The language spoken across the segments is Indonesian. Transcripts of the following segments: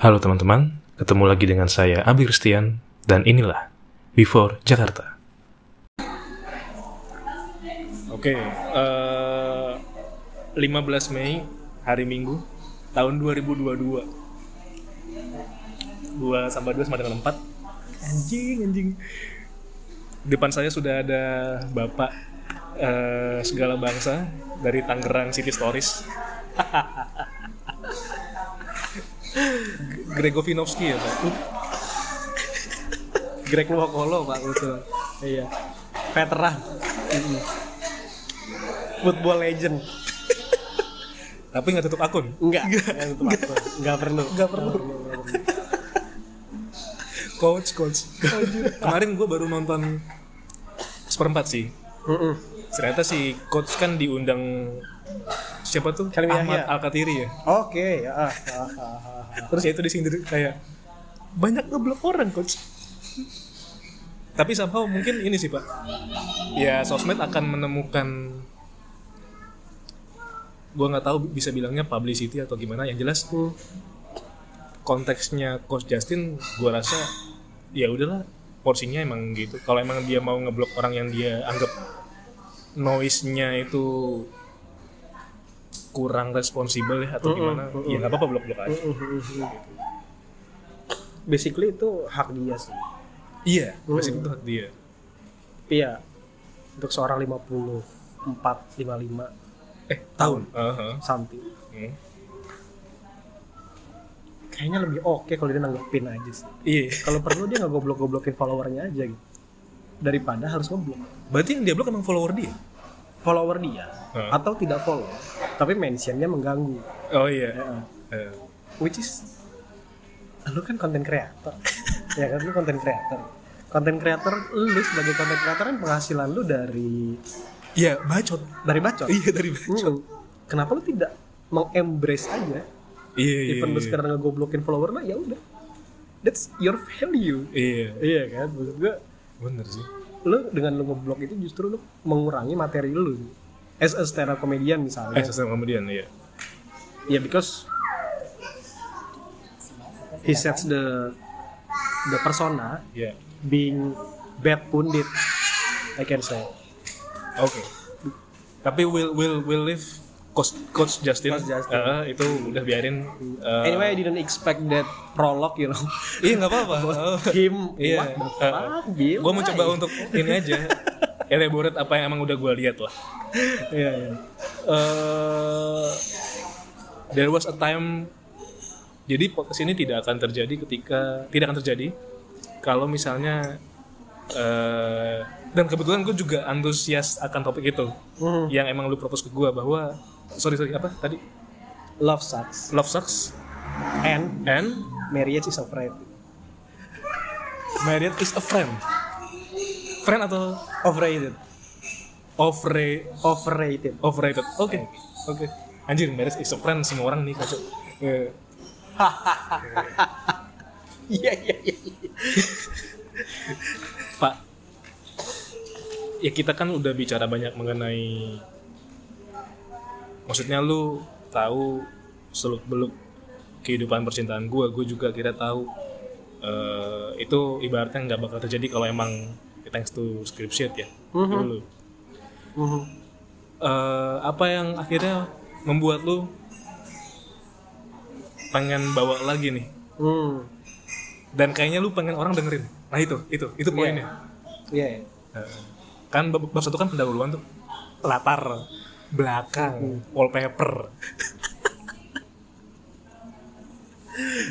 Halo teman-teman, ketemu lagi dengan saya Abi Christian dan inilah Before Jakarta. Oke, eh 15 Mei hari Minggu tahun 2022. 2 sampai 2 sama dengan 4. Anjing, anjing. Depan saya sudah ada Bapak eh, segala bangsa dari Tangerang City Stories. Gregovinovski ya Pak? Greg Nwokolo pak betul iya veteran football legend Tapi nggak tutup akun? tutup akun. enggak perlu Nggak perlu. Coach, coach. Kemarin gue baru nonton seperempat sih. Ternyata si coach kan diundang siapa tuh? Salim Ahmad Yahya. Al-Katiri ya. oke ya ah, ah, ah, ah, ah. Terus ya itu disindir kayak banyak ngeblok orang coach. Tapi somehow mungkin ini sih pak. Ya sosmed akan menemukan gue nggak tahu bisa bilangnya publicity atau gimana yang jelas Hmm. konteksnya coach Justin gue rasa ya udahlah porsinya emang gitu kalau emang dia mau ngeblok orang yang dia anggap noise-nya itu kurang responsibel ya atau gimana? ya nggak apa-apa blok-blok aja. Basically itu hak dia sih. Iya pasti itu hak dia. Tapi ya untuk seorang 54 55 eh tahun. Aha. something. Hmm. kayaknya lebih oke kalau dia nanggepin aja sih. Iya. Kalau perlu dia nggak goblok-goblokin followernya aja gitu. Daripada harus ngeblok. Berarti yang dia blok emang follower dia follower dia Hah? atau tidak follow tapi mentionnya mengganggu. Oh iya. Ya, Eh, which is lu kan konten kreator ya kan lu konten kreator konten kreator lu sebagai konten kreator kan penghasilan lu dari iya bacot. Dari bacot? Iya dari bacot. Hmm. kenapa lu tidak mengembrace aja? Iya iya even lu iya. sekarang ngegoblokin follower lu ya udah. That's your value. Iya. Iya kan maksud gua. Bener sih lu dengan lu ngeblok itu justru lu mengurangi materi lu. As a stand up comedian misalnya. Sesuai kemudian iya. Ya because he sets the the persona iya. being bad pundit I can say. Oke. Tapi will will will leave coach coach Justin, Coach Justin. eh, itu udah biarin. eh, anyway I didn't expect that prologue you know iya nggak apa-apa. Oh, him Iya. what the fuck Bill? gue mencoba Why? untuk ini aja elaborate apa yang emang udah gue lihat lah. iya iya Eh, there was a time jadi podcast ini tidak akan terjadi ketika tidak akan terjadi kalau misalnya eh, dan kebetulan gue juga antusias akan topik itu Hmm. yang emang lu propose ke gue bahwa sorry sorry apa tadi? Love sucks. Love sucks. And and? Marriage is a friend. Married is a friend. Friend atau? Overrated. Overrated overrated. overrated. Oke. Oke. Anjir marriage is a friend semua orang nih kacau. Eh, iya iya iya. Pak, ya kita kan udah bicara banyak mengenai, maksudnya lu tahu seluk beluk kehidupan percintaan gue, gue juga kira tahu eh, itu ibaratnya nggak bakal terjadi kalau emang thanks to script sheet ya dulu. Mhm. Eh, apa yang akhirnya membuat lu pengen bawa lagi nih? Hmm. Dan kayaknya lu pengen orang dengerin. Nah itu, itu, itu poinnya. Iya. Eh, kan bab, bab satu kan pendahuluan tuh latar belakang. Wallpaper.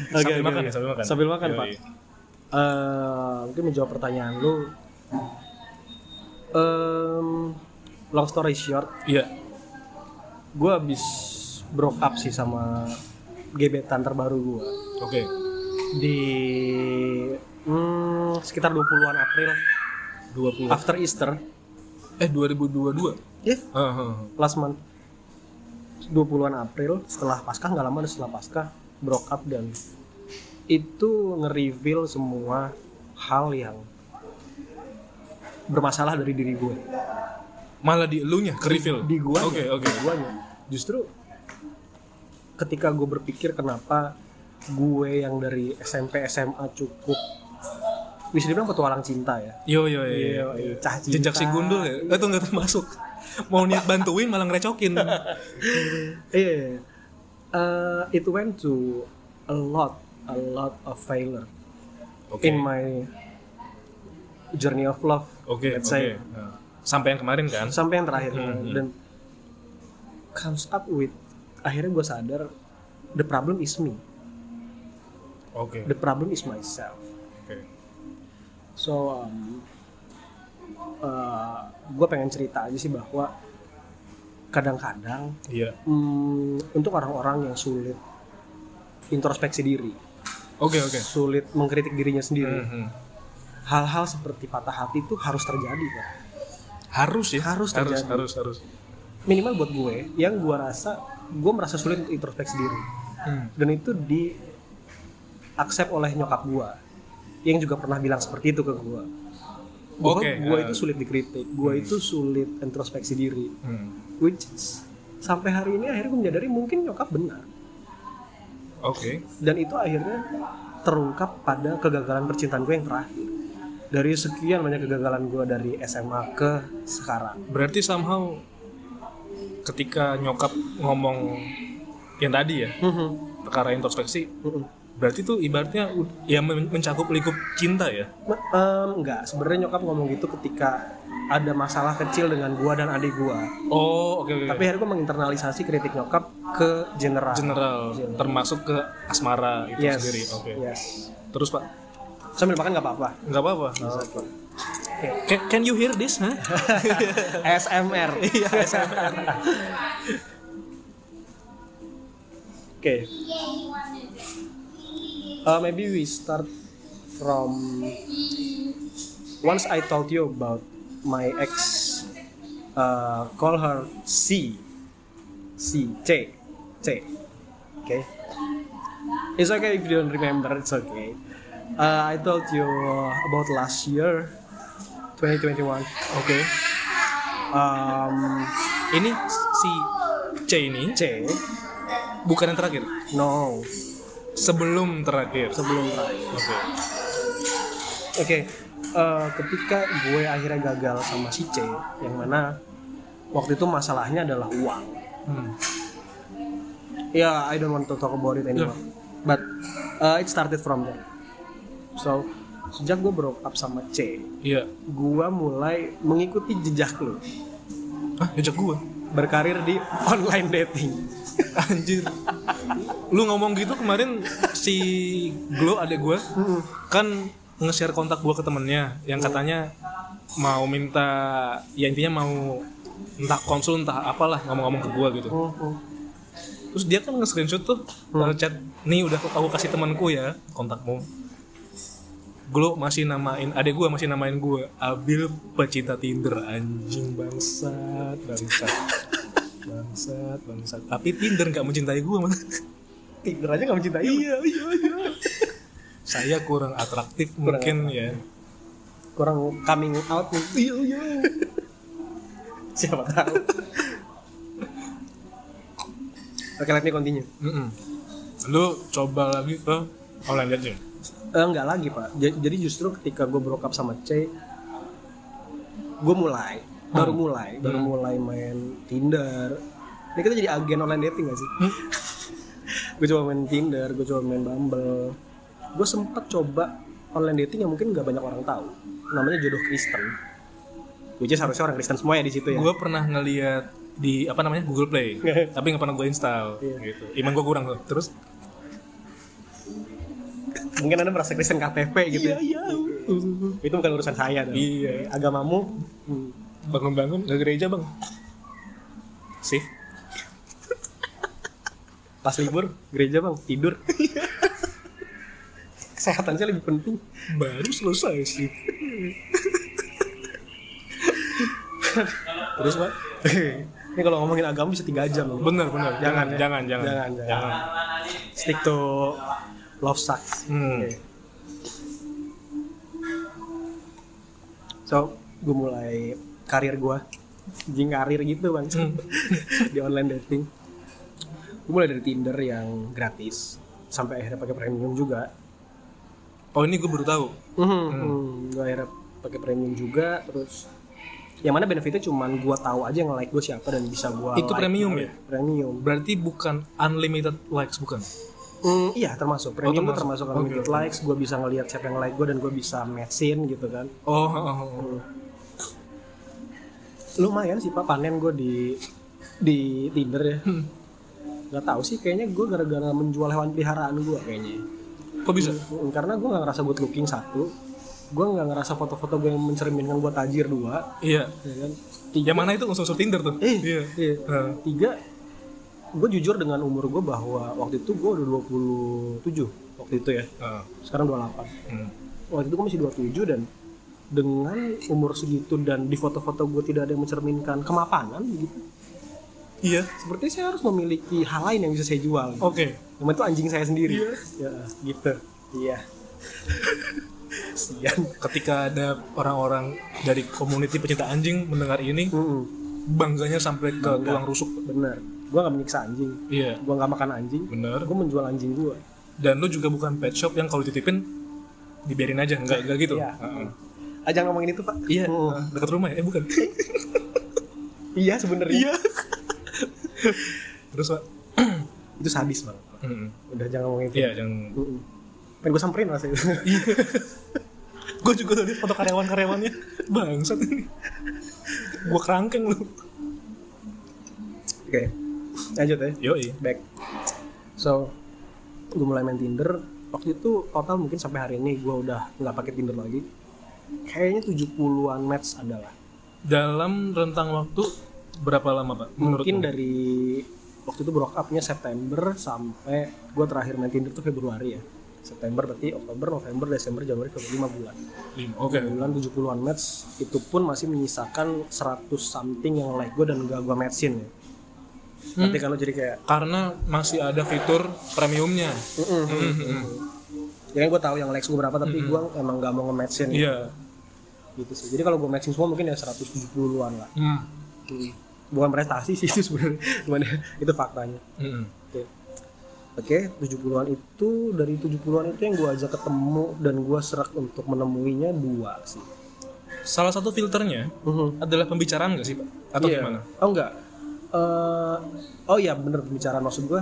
Oke, sambil oke, makan ya sambil makan. Sambil makan, Pak. Yoi. Eh, mungkin menjawab pertanyaan lu. Em, long story short, iya. gue habis broke up sih sama gebetan terbaru gue oke. Di hmm, sekitar 20-an April. 20 after Easter eh 2022 ya Ah, ah, ah. last month. 20-an April setelah Paskah nggak lama setelah Paskah broke up dan itu nge-reveal semua hal yang bermasalah dari diri gue. Malah di elunya ke reveal di gua oke oke. guanya justru ketika gue berpikir kenapa gue yang dari SMP SMA cukup bisa dibilang petualang cinta ya Yo yo yo. yo. Iya, cah cinta. Jejak si gundul ya? Itu nggak termasuk. Mau niat bantuin malah ngerecokin. Iya. Uh, it went to a lot, a lot of failure Oke. in my journey of love. Oke, let's oke. say. Nah, Sampai yang kemarin kan? Sampai yang terakhir Hmm, dan comes up with akhirnya gue sadar the problem is me, Oke. the problem is myself. Oke. So, um, gue pengen cerita aja sih bahwa kadang-kadang Iya. hmm, untuk orang-orang yang sulit introspeksi diri, Oke oke. sulit mengkritik dirinya sendiri, Mhm. hal-hal seperti patah hati itu harus terjadi kan. Harus ya. Harus harus terjadi. harus harus. Minimal buat gue, yang gue rasa gue merasa sulit untuk introspeksi diri, Hmm. dan itu di accept oleh nyokap gue, yang juga pernah bilang seperti itu ke gue. Bahwa Oke, gue uh. itu sulit dikritik, gue itu sulit introspeksi diri, Hmm. which is, sampai hari ini akhirnya gue menyadari mungkin nyokap benar. Oke. dan itu akhirnya terungkap pada kegagalan percintaan gue yang terakhir dari sekian banyak kegagalan gue dari SMA ke sekarang Berarti somehow ketika nyokap ngomong yang tadi ya perkara introspeksi, berarti tuh ibaratnya ya men- mencakup lingkup cinta ya. Em, enggak sebenarnya nyokap ngomong gitu ketika ada masalah kecil dengan gue dan adik gue Oh oke oke. tapi akhirnya gue menginternalisasi kritik nyokap ke general General, termasuk ke asmara itu yes sendiri. Oke. yes Terus pak, sambil makan nggak apa-apa nggak apa-apa. Can, can you hear this? Huh? ASMR Iya. ASMR oke Uh, maybe we start from once I told you about my ex uh, call her C. C C C. Okay? It's okay if you don't remember it's okay. Uh, I told you about last year 2021 Oke. um, Ini si C ini C. bukan yang terakhir. no Sebelum terakhir. sebelum terakhir Oke. Oke, eh, ketika gue akhirnya gagal sama si C, yang mana waktu itu masalahnya adalah uang. Hmm. Ya, I don't want to talk about it anymore. But uh, it started from there. So, sejak gue broke up sama C, Iya. gue mulai mengikuti jejak lo, Ah, jejak gua. Berkarir di online dating. Anjir. Lu ngomong gitu kemarin si Glo adek gua kan nge-share kontak gua ke temennya yang katanya mau minta ya intinya mau entah konsul entah apalah ngomong-ngomong ke gua gitu. Terus dia kan nge-screenshot tuh uh, chat nih udah aku kasih temanku ya kontakmu. Glo masih namain adek gua masih namain gua Abil pecinta Tinder anjing bangsat bangsat bangsat bangsat tapi Tinder nggak mencintai gua man. Tinder aja gak mencintai. iya iya iya saya kurang atraktif mungkin ya Kurang coming out nih. iya iya Siapa tahu. Oke, let me continue. Mm-mm. lu coba lagi ke online dating Eh, enggak lagi pak. Ja- jadi justru ketika gue broke up sama C gue mulai baru mulai baru mulai main Tinder. Ini kita jadi agen online dating gak sih? Gue coba main Tinder gue coba main Bumble. Gue sempet coba online dating yang mungkin nggak banyak orang tahu. Namanya jodoh Kristen. Which is harusnya orang Kristen semua ya di situ ya. Gue pernah ngeliat di apa namanya Google Play. Tapi nggak pernah gue install gitu. Iman gue kurang tuh. Terus mungkin anda merasa Kristen KTP gitu ya. Iya itu bukan urusan saya dong iya. Agamamu? Hmm, bangun-bangun ke gereja bang. Sih pas libur gereja bang. Tidur. Kesehatan sih lebih penting. Baru selesai sih terus pak? Ini kalau ngomongin agama bisa tiga jam loh. bener bener Jangan, ya. jangan jangan. Jangan, jangan, jangan. stick to love sucks Hmm. Oke. so gue mulai karir gue jing karir gitu bang. Di online dating. Gue mulai dari Tinder yang gratis sampai akhirnya pakai premium juga. Oh ini gue baru tahu. Hmm. gue akhirnya pakai premium juga terus yang mana benefitnya cuman gue tahu aja yang like gue siapa dan bisa gue Itu premium ya? premium. Berarti bukan unlimited likes bukan Hmm, iya termasuk. Premium tuh termasuk. termasuk unlimited oke. likes gue bisa ngelihat siapa yang like gue dan gue bisa matchin gitu kan. Oh, oh, oh, oh. lumayan sih pak panen gue di di Tinder ya. Hmm. nggak tahu sih kayaknya gue gara-gara menjual hewan peliharaan gue kayaknya. Kok bisa? Hmm, karena gue nggak ngerasa good looking satu. Gue nggak ngerasa foto-foto gue yang mencerminkan gue tajir dua. Iya. Ya kan? Yang mana itu? Unsur-unsur Tinder tuh? Eh iya. iya. Nah, tiga gue jujur dengan umur gue bahwa waktu itu gue udah 27 waktu itu ya. Ah, sekarang 28 hmm. waktu itu gue masih 27 dan dengan umur segitu dan di foto-foto gue tidak ada yang mencerminkan kemapanan gitu iya. seperti saya harus memiliki hal lain yang bisa saya jual. Oke. Yang itu anjing saya sendiri. Ya gitu. Iya. Sian ketika ada orang-orang dari community pecinta anjing mendengar ini Mm-mm. bangganya sampai ke Bangga. tulang rusuk. Bener gue gak menyiksa anjing. Iya. Gue gak makan anjing. Bener. Gue menjual anjing gue dan lu juga bukan pet shop yang kalau dititipin dibiarin aja. Nggak nggak gitu. Iya. Heeh. aja ngomongin itu pak. Iya. Mm. ah, dekat rumah ya? Eh bukan. Iya sebenarnya. Iya. Terus pak? Itu sadis banget Mm-mm. udah jangan ngomongin itu. Iya yang Mm-mm. pengen gue samperin rasanya gue juga liat foto karyawan-karyawannya. Bangsat ini. Gue kerangkeng lu. Oke lanjut ya. Yoi. Back. So gue mulai main Tinder. Waktu itu total mungkin sampai hari ini gue udah nggak pakai Tinder lagi. Kayaknya 70-an match adalah dalam rentang waktu berapa lama pak? Mungkin menurutmu? dari waktu itu broke up-nya September sampai gue terakhir main Tinder tuh Februari ya. September berarti Oktober November Desember Januari Februari 5 bulan. Lima. oke. 5 bulan 70-an match. Itu pun masih menyisakan 100 something yang like gue dan gak gue matchin ya nanti kalau jadi kayak karena masih ada fitur premiumnya Mm-mm. Ya gue tahu yang likes gue berapa tapi gue emang gak mau nge-matchin iya gitu sih. Jadi kalau gue matching semua mungkin ya 170-an lah. Hmm. Bukan prestasi sih itu sebenarnya, cuman ya, itu faktanya. Mm-mm. Oke. Oke, 70-an itu dari 70-an itu yang gue ajak ketemu dan gue serak untuk menemuinya dua sih. salah satu filternya Mhm. adalah pembicaraan nggak sih pak atau Iya. gimana Oh enggak. Eh, oh iya bener pembicaraan maksud gue.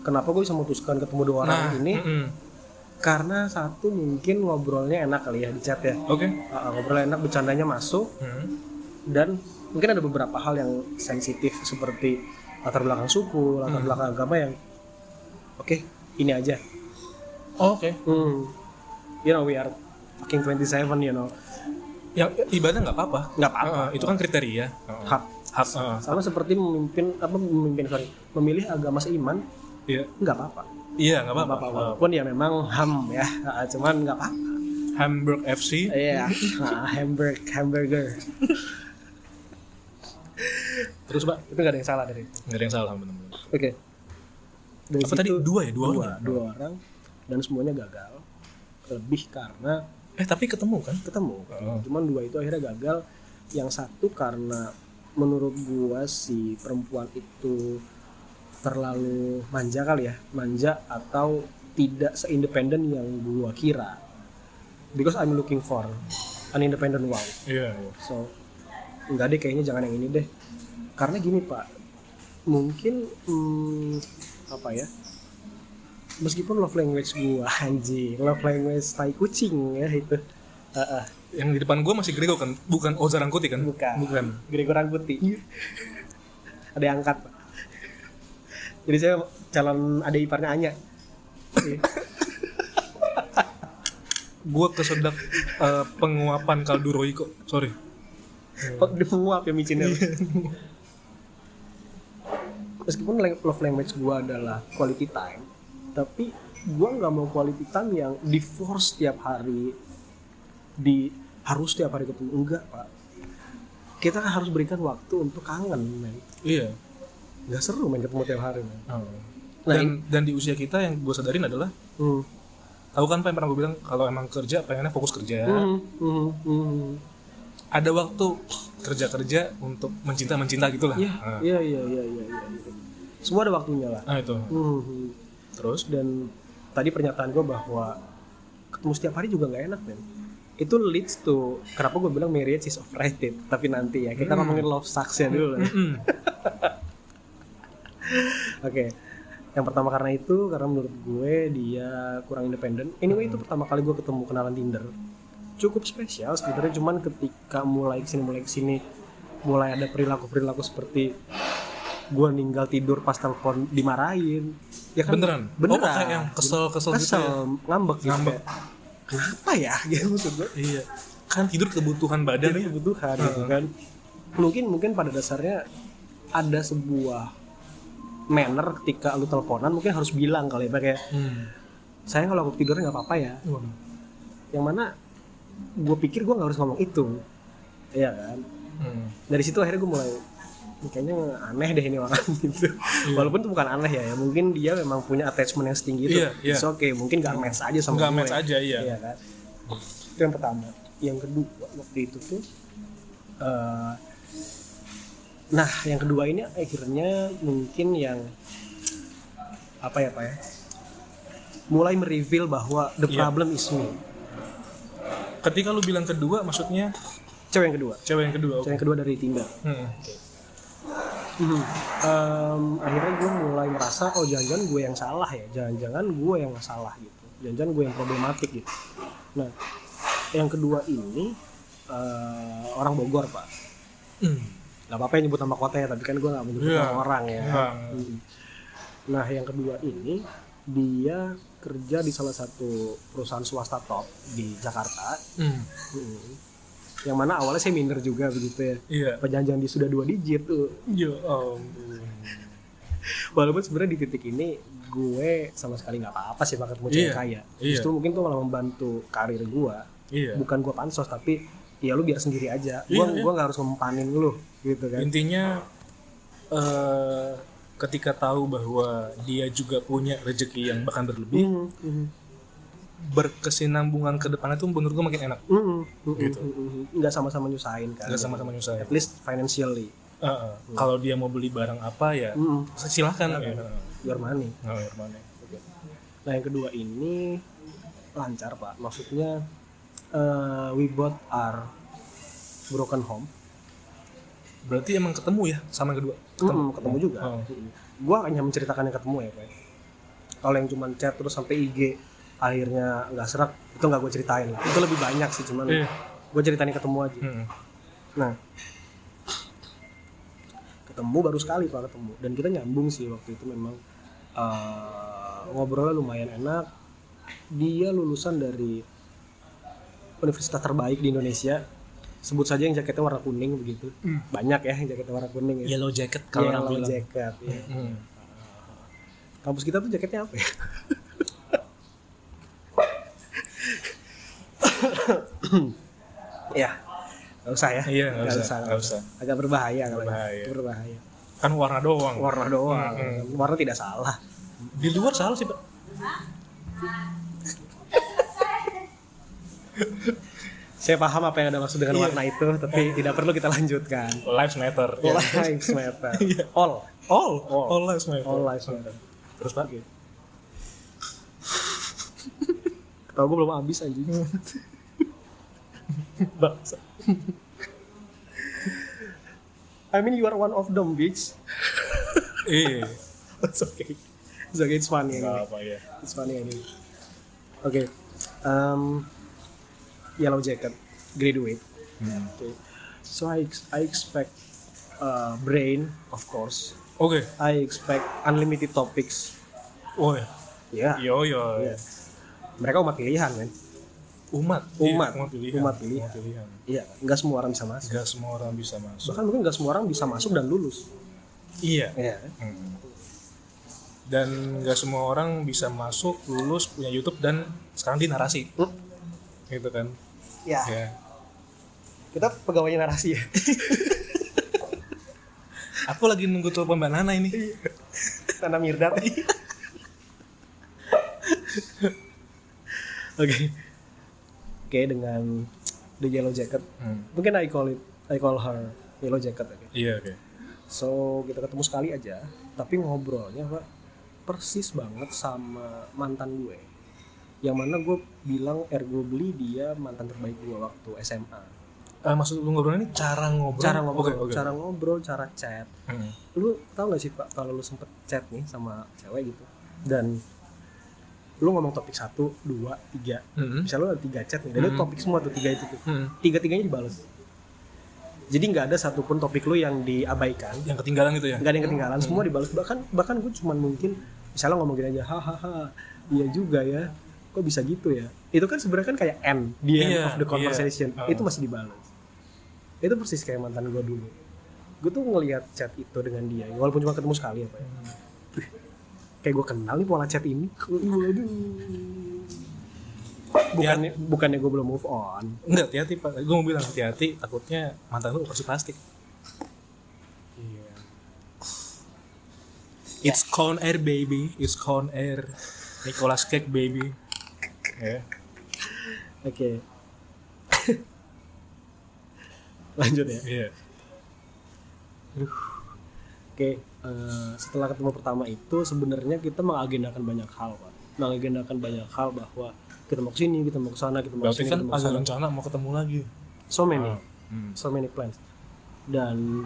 Kenapa gue bisa memutuskan ketemu dua orang nah ini? mm-mm. Karena satu mungkin ngobrolnya enak kali ya di chat ya. oke Ah, ngobrolnya enak, bercandanya masuk, Hmm. dan mungkin ada beberapa hal yang sensitif seperti latar belakang suku, latar belakang agama yang oke ini aja. Oh, oke Hmm. You know we are fucking 27 you know. yang ibadah nggak apa-apa Nggak apa-apa. Heeh, itu kan kriteria Heeh. Hak. Hak. Sama seperti memimpin apa memimpin sorry memilih agama seiman iya nggak apa-apa. iya nggak apa-apa apa-apa walaupun ya memang ham ya, cuman nggak apa-apa. Hamburg FC Iya, Ah, hamburg hamburger terus pak itu nggak ada yang salah dari itu. nggak ada yang salah benar-benar Oke. Dari apa tadi dua ya dua, dua, orang dua orang dan semuanya gagal. Lebih karena eh tapi ketemu kan ketemu Oh. cuman dua itu akhirnya gagal yang satu karena menurut gua si perempuan itu terlalu manja kali ya manja atau tidak seindependen yang gua kira because I'm looking for an independent wow iya iya. so enggak deh kayaknya jangan yang ini deh karena gini pak mungkin hmm, apa ya meskipun love language gua anjing love language tai kucing ya itu Ah, ah. Yang di depan gua masih Grego kan? Bukan Oza Rangkuti kan? Bukan. Bukan. Gregor Rangkuti. Ada yang angkat pak. Jadi saya calon adik iparnya Anya. Iya. gua kesedak eh, penguapan kaldu Roy kok. Sorry. Oh, dia menguap ya micinnya. Meskipun lang- love language gua adalah quality time, tapi gua nggak mau quality time yang di force setiap hari, di harus setiap hari ketemu enggak pak. Kita kan harus berikan waktu untuk kangen, men. iya Nggak seru main ketemu tiap hari, men. Oh. Nah, dan dan di usia kita yang gue sadarin adalah Hmm. tahu kan apa yang pernah gue bilang kalau emang kerja pengennya fokus kerja Hmm, hmm, hmm. ada waktu kerja kerja untuk mencinta mencinta gitulah Iya, nah, iya, iya, iya, iya, iya. Semua ada waktunya lah. nah itu Hmm, hmm. terus dan tadi pernyataan gue bahwa ketemu setiap hari juga nggak enak men itu leads to kenapa gue bilang marriage is overrated tapi nanti ya kita Hmm. ngomongin love sucks ya dulu lah. Mm-mm. oke yang pertama karena itu karena menurut gue dia kurang independen anyway itu pertama kali gue ketemu kenalan Tinder cukup spesial sebenarnya cuman ketika mulai ke sini mulai ke sini mulai ada perilaku perilaku seperti gue ninggal tidur pas telepon dimarahin ya kan Beneran? beneran Oh, yang kesel-kesel gitu kesel ya? ngambek gitu Ngambek. Kenapa ya gitu maksud gue Iya. Kan tidur kebutuhan badan jadi ya. kebutuhan gitu kan mungkin mungkin pada dasarnya ada sebuah manner ketika lu teleponan mungkin harus bilang kali ya kayak Hmm. sayang kalau aku tidurnya nggak apa-apa ya Waduh. yang mana gue pikir gue nggak harus ngomong itu Iya kan Hmm. dari situ akhirnya gue mulai kayaknya aneh deh ini orang gitu. Walaupun itu bukan aneh ya, ya mungkin dia memang punya attachment yang setinggi itu. Iya, iya. It's okay mungkin gak match aja sama gue. match aja, iya. iya kan? Itu yang pertama. Yang kedua waktu itu tuh eh, nah yang kedua ini akhirnya mungkin yang apa ya pak ya? Mulai mereveal bahwa the Iya. problem is me. Ketika lu bilang kedua, maksudnya? Cewek yang kedua. Cewek yang kedua. cewek yang kedua dari Tinder Hmm. Em, akhirnya gue mulai merasa oh jangan-jangan gue yang salah ya jangan-jangan gue yang salah gitu jangan-jangan gue yang problematik gitu nah yang kedua ini eh, orang Bogor pak Hmm. nggak apa-apa ya nyebut nama kota ya tapi kan gue nggak menyebut Iya. nama orang ya Nggak. Mhm. nah yang kedua ini dia kerja di salah satu perusahaan swasta top di Jakarta Hmm. Mhm. Yang mana awalnya saya minder juga begitu ya Iya. jangan-jangan dia sudah dua digit tuh Ya ampun. walaupun sebenarnya di titik ini gue sama sekali nggak apa-apa sih bakal cewek Iya, kaya iya. justru mungkin tuh malah membantu karir gue Iya. bukan gue pansos tapi ya lu biar sendiri aja gue Iya, iya. gue nggak harus mempanin lu gitu kan Intinya eh ketika tahu bahwa dia juga punya rezeki yang bahkan berlebih, Mhm, mhm, berkesinambungan ke depannya tuh menurut gue makin enak. mhm, mhm, Gitu. mhm. nggak sama-sama nyusahin kan Gak sama-sama nyusahin. at least financially Heeh. Kalau dia mau beli barang apa ya Mhm, silahkan. Ya. your money Nah, ya, mana? nah yang kedua ini lancar pak maksudnya eh, we both are broken home Berarti emang ketemu ya sama yang kedua. ketemu, ketemu juga Oh. gue hanya menceritakan yang ketemu ya Pak. kalau yang cuma chat terus sampai IG akhirnya nggak serak itu nggak gue ceritain lah itu lebih banyak sih cuman Iya. gue ceritain ketemu aja Hmm. nah ketemu baru sekali pak ketemu dan kita nyambung sih waktu itu memang eh, ngobrolnya lumayan enak dia lulusan dari universitas terbaik di Indonesia sebut saja yang jaketnya warna kuning begitu Hmm. banyak ya yang jaketnya warna kuning ya Yellow jacket kalau orang Yellow jacket ya. Hmm. kampus kita tuh jaketnya apa ya ya nggak usah ya Iya, nggak usah, nggak nggak usah. agak berbahaya kalau ya. Berbahaya. berbahaya Kan warna doang. warna doang Hmm, warna tidak salah Di luar salah sih, Pak. saya paham apa yang ada maksud dengan Iya. warna itu tapi tidak perlu kita lanjutkan Lives matter. Ya. lives matter all All, All. all lives matter. all lives matter Terus, Pak? Ketawa gue belum habis anjing Bangsa. I mean you are one of them bitch Iya. it's okay it's okay it's funny. Nggak apa ya. It's funny anyway. Oke. Um, yellow jacket, graduate. Hmm. Okay. So I I expect uh, brain, of course. Oke. I expect unlimited topics. Oh ya. Ya. Yo yo. Iya. Mereka umat pilihan kan? Umat. Umat. Iya, umat pilihan. Umat pilihan. pilihan. Iya. Nggak semua orang bisa masuk. Gak semua orang bisa masuk. Bahkan mungkin nggak semua orang bisa masuk dan lulus. Iya. Iya. Hmm. Dan gak semua orang bisa masuk, lulus, punya YouTube dan sekarang di narasi. Hmm. Gitu kan. Ya. Ya. Kita pegawainya narasi ya. Aku lagi nunggu telepon Mbak Nana ini. Tanah Mirdad. Oke. Oke dengan the yellow jacket. Hmm. Mungkin I call it I call her yellow jacket. Iya, oke. So kita ketemu sekali aja, tapi ngobrolnya pak persis banget sama mantan gue yang mana gue bilang arguably dia mantan terbaik gue waktu SMA Eh, maksud lu ngobrol ini cara ngobrol cara ngobrol Oke, oke. cara ngobrol cara chat Hmm. lu tau gak sih pak kalau lu sempet chat nih sama cewek gitu dan lu ngomong topik satu dua tiga. Hmm. misalnya lu ada tiga chat nih Hmm. topik semua tuh tiga itu tuh. Hmm. tiga tiganya dibales. Jadi nggak ada satupun topik lu yang diabaikan. Yang ketinggalan gitu ya? Nggak ada yang ketinggalan semua dibales. Bahkan bahkan gue cuman mungkin misalnya ngomong gini aja hahaha iya juga ya. Kok bisa gitu ya? Itu kan sebenarnya kan kayak end the end Iya, of the conversation. Iya. itu masih dibales. Itu persis kayak mantan gue dulu. Gue tuh ngelihat chat itu dengan dia walaupun cuma ketemu sekali apa ya. Wih, kayak gue kenal nih pola chat ini. Bukannya bukannya gue belum move on. Enggak hati-hati pak. Gue mau bilang hati-hati takutnya mantan lu operasi plastik. Iya. It's con air baby. It's con air. Nicolas Cage baby. Ya. Oke. Lanjut ya. Iya. Oke, eh, setelah ketemu pertama itu sebenarnya kita mengagendakan banyak hal, Pak. Mengagendakan banyak hal bahwa kita mau ke sini, kita mau ke sana, kita mau ke sini, kan kita mau ada rencana mau ketemu lagi So many, Hmm. so many plans. Dan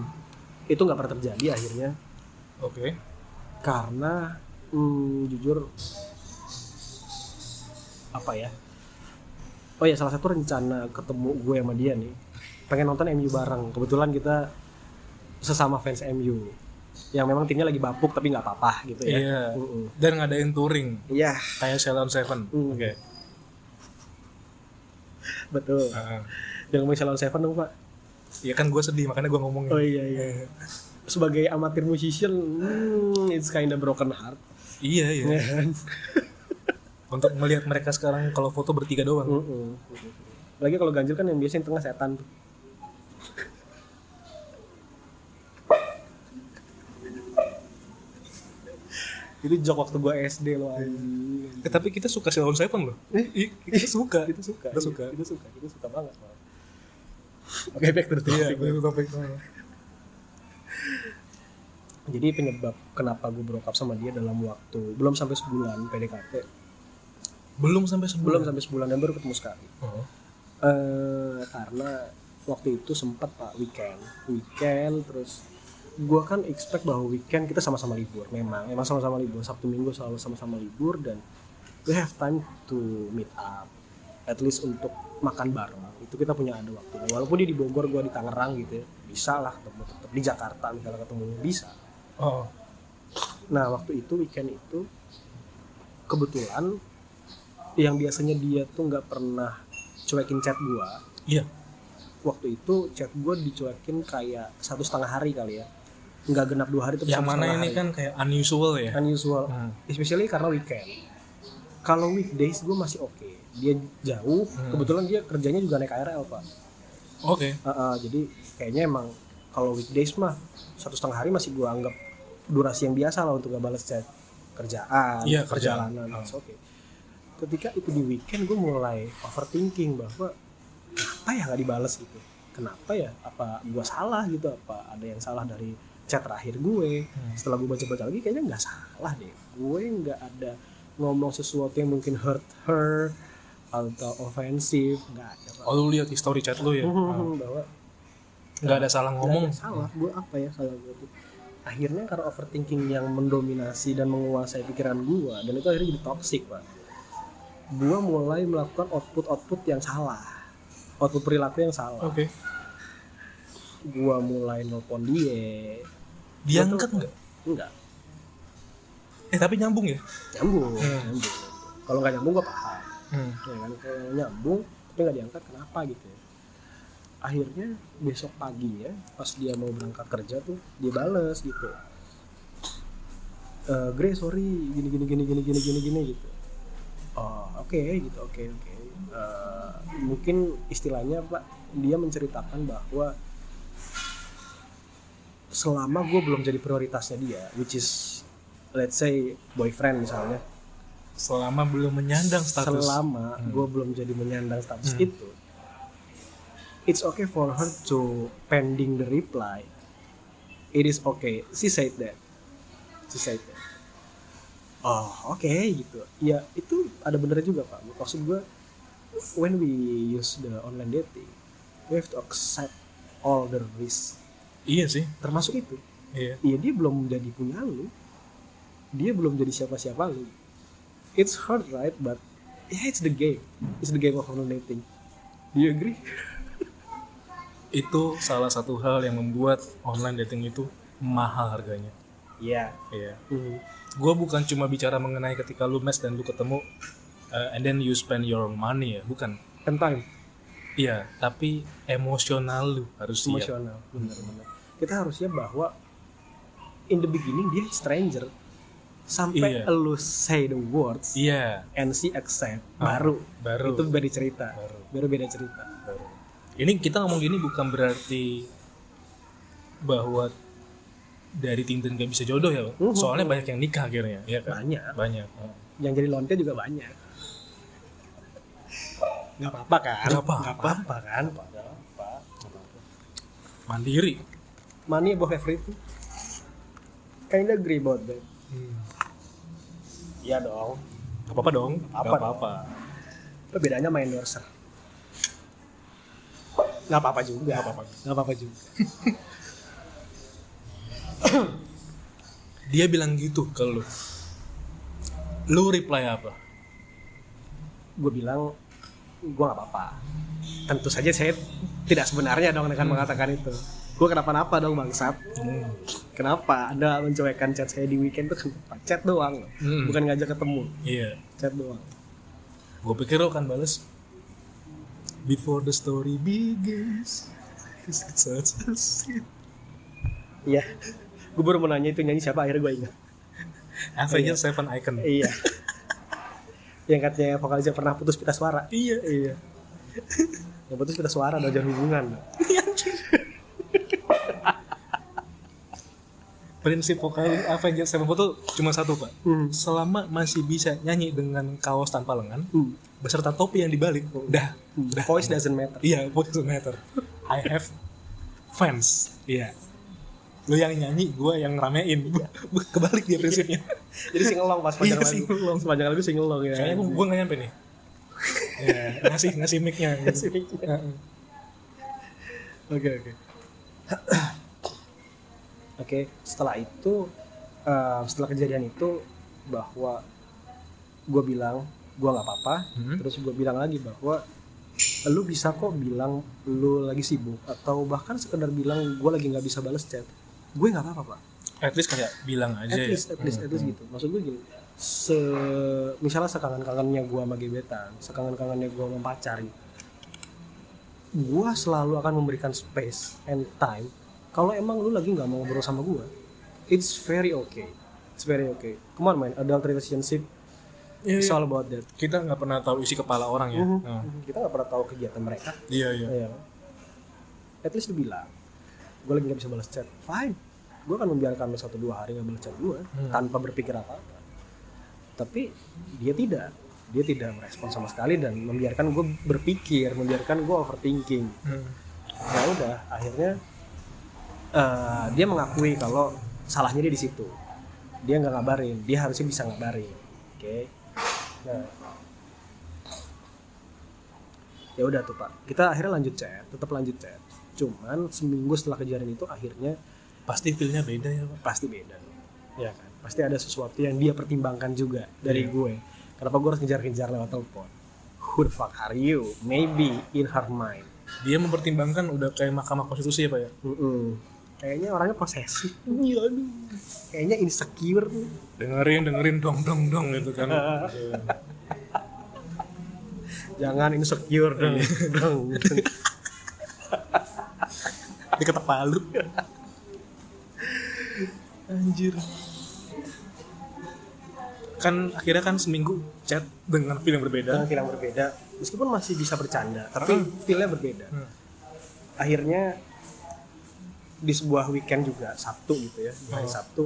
itu nggak pernah terjadi akhirnya oke karena hmm, jujur apa ya? Oh ya salah satu rencana ketemu gue sama dia nih pengen nonton MU bareng. Kebetulan kita sesama fans MU yang memang timnya lagi bapuk tapi nggak apa-apa gitu ya. iya Mm-mm. dan ngadain touring Iya, kayak Ceylon Seven Hmm. oke betul. Ah, ah. Jangan ngomongin Salon Seven dong, Pak. Iya kan gue sedih makanya gue ngomongin Oh iya iya. Sebagai amatir musician, hmm, it's kinda broken heart. iya iya Ya kan? untuk melihat mereka sekarang kalau foto bertiga doang Mm-mm. Lagi kalau ganjil kan yang biasa yang tengah setan tuh. Itu jok waktu gua SD loh anjing. Eh, tapi kita suka Ceylon Seven loh Eh, kita suka Itu suka. Kita iya, suka. Itu suka. Itu suka banget. Oke, back to the topic. iya Jadi penyebab kenapa gue broke up sama dia dalam waktu belum sampai sebulan PDKT, belum sampai belum sebulan sampai sebulan dan baru ketemu sekali. oh. eh karena waktu itu sempat pak weekend, weekend terus gue kan expect bahwa weekend kita sama-sama libur. Memang, memang sama-sama libur. Sabtu Minggu selalu sama-sama libur dan we have time to meet up, at least untuk makan bareng. Itu kita punya ada waktu. Walaupun dia di Bogor, gue di Tangerang gitu ya, bisa lah ketemu tetap di Jakarta misalnya ketemunya bisa. oh Nah waktu itu weekend itu kebetulan yang biasanya dia tuh nggak pernah cuekin chat gua. iya Waktu itu chat gua dicuekin kayak satu setengah hari kali ya, nggak genap dua hari tapi yang mana ini hari. kan kayak unusual ya unusual, Hmm. especially karena weekend. Kalau weekdays gua masih oke, dia jauh. Hmm. Kebetulan dia kerjanya juga naik KRL pak. oke Uh, uh, jadi kayaknya emang kalau weekdays mah satu setengah hari masih gua anggap durasi yang biasa lah untuk gak balas chat kerjaan, Iya, perjalanan, kerjaan. it's okay. Ketika itu di weekend gue mulai overthinking bahwa kenapa ya nggak dibales gitu? Kenapa ya? Apa gua salah gitu? Apa ada yang salah dari chat terakhir gue? Hmm. Setelah gue baca-baca lagi kayaknya nggak salah deh. Gue nggak ada ngomong sesuatu yang mungkin hurt her atau ofensif, nggak ada. Oh lu lihat history chat lu ya Oh. bahwa nggak ada salah ngomong ada salah gue apa ya salah gue tuh akhirnya karena overthinking yang mendominasi dan menguasai pikiran gue dan itu akhirnya jadi toxic pak gue mulai melakukan output output yang salah output perilaku yang salah oke gue mulai nelpon dia diangkat nggak? Enggak. Eh tapi nyambung ya? Nyambung Hmm. nyambung. Kalau nggak nyambung gue paham. Hmm. ya kan? Kalau nyambung tapi nggak diangkat kenapa gitu ya? Akhirnya besok paginya pas dia mau berangkat kerja tuh dia bales gitu. Eh Gre sorry gini gini gini gini gini gini gini gitu. Oh oke gitu oke oke. Eh, mungkin istilahnya pak dia menceritakan bahwa selama gue belum jadi prioritasnya dia which is let's say boyfriend misalnya. Selama belum menyandang status. Selama Hmm. gue belum jadi menyandang status Hmm. itu it's okay for her to pending the reply. It is okay. She said that. She said that. Oh oke gitu. Ya itu ada benernya juga pak. Maksud gue when we use the online dating we have to accept all the risk iya sih. Termasuk itu. Iya. Iya dia belum jadi punya lu. Dia belum jadi siapa-siapa lu. It's hard right? But yeah it's the game. It's the game of online dating do you agree? Itu salah satu hal yang membuat online dating itu mahal harganya. Iya. Iya. Hmm. gue bukan cuma bicara mengenai ketika lu match dan lu ketemu uh, and then you spend your money ya bukan? And time. Iya tapi emosional lu harus siap. Emosional benar-benar kita harus siap bahwa in the beginning dia stranger sampai Iya. lu say the words iya and she accept Ah, baru baru itu beda cerita Baru. baru beda cerita baru. ini kita ngomong gini bukan berarti bahwa dari Tinder gak bisa jodoh ya. Mhm. soalnya banyak yang nikah akhirnya ya kan banyak banyak Oh. yang jadi lonte juga banyak nggak apa-apa kan Nggak apa-apa. Nggak apa-apa kan mandiri money above everything. Kinda agree about that. Iya dong. Gak apa-apa dong. Apa Gak apa-apa. Apa bedanya sama endorser. Nggak apa-apa juga. Nggak apa-apa. nggak apa-apa juga. Dia bilang gitu ke lu. Lu reply apa? Gue bilang gue nggak apa-apa. Tentu saja saya tidak sebenarnya dong dengan mengatakan itu gue kenapa-napa dong bangsat. Hmm. kenapa anda mencuekkan chat saya di weekend tuh kenapa? Chat doang. Hmm. bukan ngajak ketemu. Iya. Chat doang. Gue pikir lo akan bales before the story begins. It's such a sweet iya. Gue baru mau nanya itu nyanyi siapa? Akhirnya gue ingat. Avengers Seven Icon. Iya. Yang katanya vokalisnya pernah putus pita suara. Iya iya. Yang putus pita suara jalan hubungan prinsip vokal Avengers Sevenfold tuh cuma satu pak. Hmm. selama masih bisa nyanyi dengan kaos tanpa lengan Hmm. beserta topi yang dibalik dah. Dah. Voice doesn't matter. Iya voice doesn't matter. I have fans. Iya. Lu yang nyanyi gue yang ramein. Bu- kebalik dia prinsipnya. Jadi singelong pas sepanjang Iya, lagu. singelong. sepanjang lagu singelong ya. Kayaknya gue nggak nyampe nih. Ya, ngasih ngasih mic-nya. Ngasih mic-nya. Heeh. Oke oke. Oke, setelah itu eh, setelah kejadian itu bahwa gue bilang gue nggak apa-apa, Hmm. terus gue bilang lagi bahwa lu bisa kok bilang lu lagi sibuk atau bahkan sekedar bilang gue lagi nggak bisa balas chat, gue nggak apa-apa pak. at least kayak bilang aja At ya least, at least, at least gitu. Maksud gue gini, se misalnya sekangen-kangennya gue sama gebetan, sekangen-kangennya gue sama pacar gitu. Gue selalu akan memberikan space and time. Kalau emang lu lagi nggak mau ngobrol sama gue, it's very okay. It's very okay. Come on man, adult relationship, Iya, it's iya. all about that. kita nggak pernah tahu isi kepala orang ya Mhm. Nah, Kita nggak pernah tahu kegiatan mereka. iya iya Iya. At least lu bilang, gue lagi nggak bisa balas chat. Fine, gue akan membiarkan lu satu dua hari nggak balas chat gue Hmm. tanpa berpikir apa apa. Tapi dia tidak, dia tidak merespon sama sekali dan membiarkan gue berpikir, membiarkan gue overthinking. Hmm. Ya udah, akhirnya eh, dia mengakui kalau salahnya dia di situ. Dia nggak ngabarin, dia harusnya bisa ngabarin. Oke. Nah, ya udah tuh pak. Kita akhirnya lanjut chat tetap lanjut chat. Cuman seminggu setelah kejadian itu akhirnya pasti feelnya beda ya pak? Pasti beda. Ya kan? Pasti ada sesuatu yang dia pertimbangkan juga dari gue. Kenapa gue harus ngejar-ngejar lewat telepon? Who the fuck are you? Maybe in her mind. Dia mempertimbangkan udah kayak mahkamah konstitusi ya pak ya? Mm-mm. Kayaknya orangnya posesif. Iya, aduh. kayaknya insecure. Dengerin dengerin dong dong dong gitu kan. Iya. jangan insecure dong dong diketek palu. Anjir. Kan akhirnya kan seminggu chat dengan feel yang berbeda. Dengan feel yang berbeda. Meskipun masih bisa bercanda tapi feelnya berbeda. Hmm. akhirnya di sebuah weekend juga Sabtu gitu ya di hari Oh. Sabtu.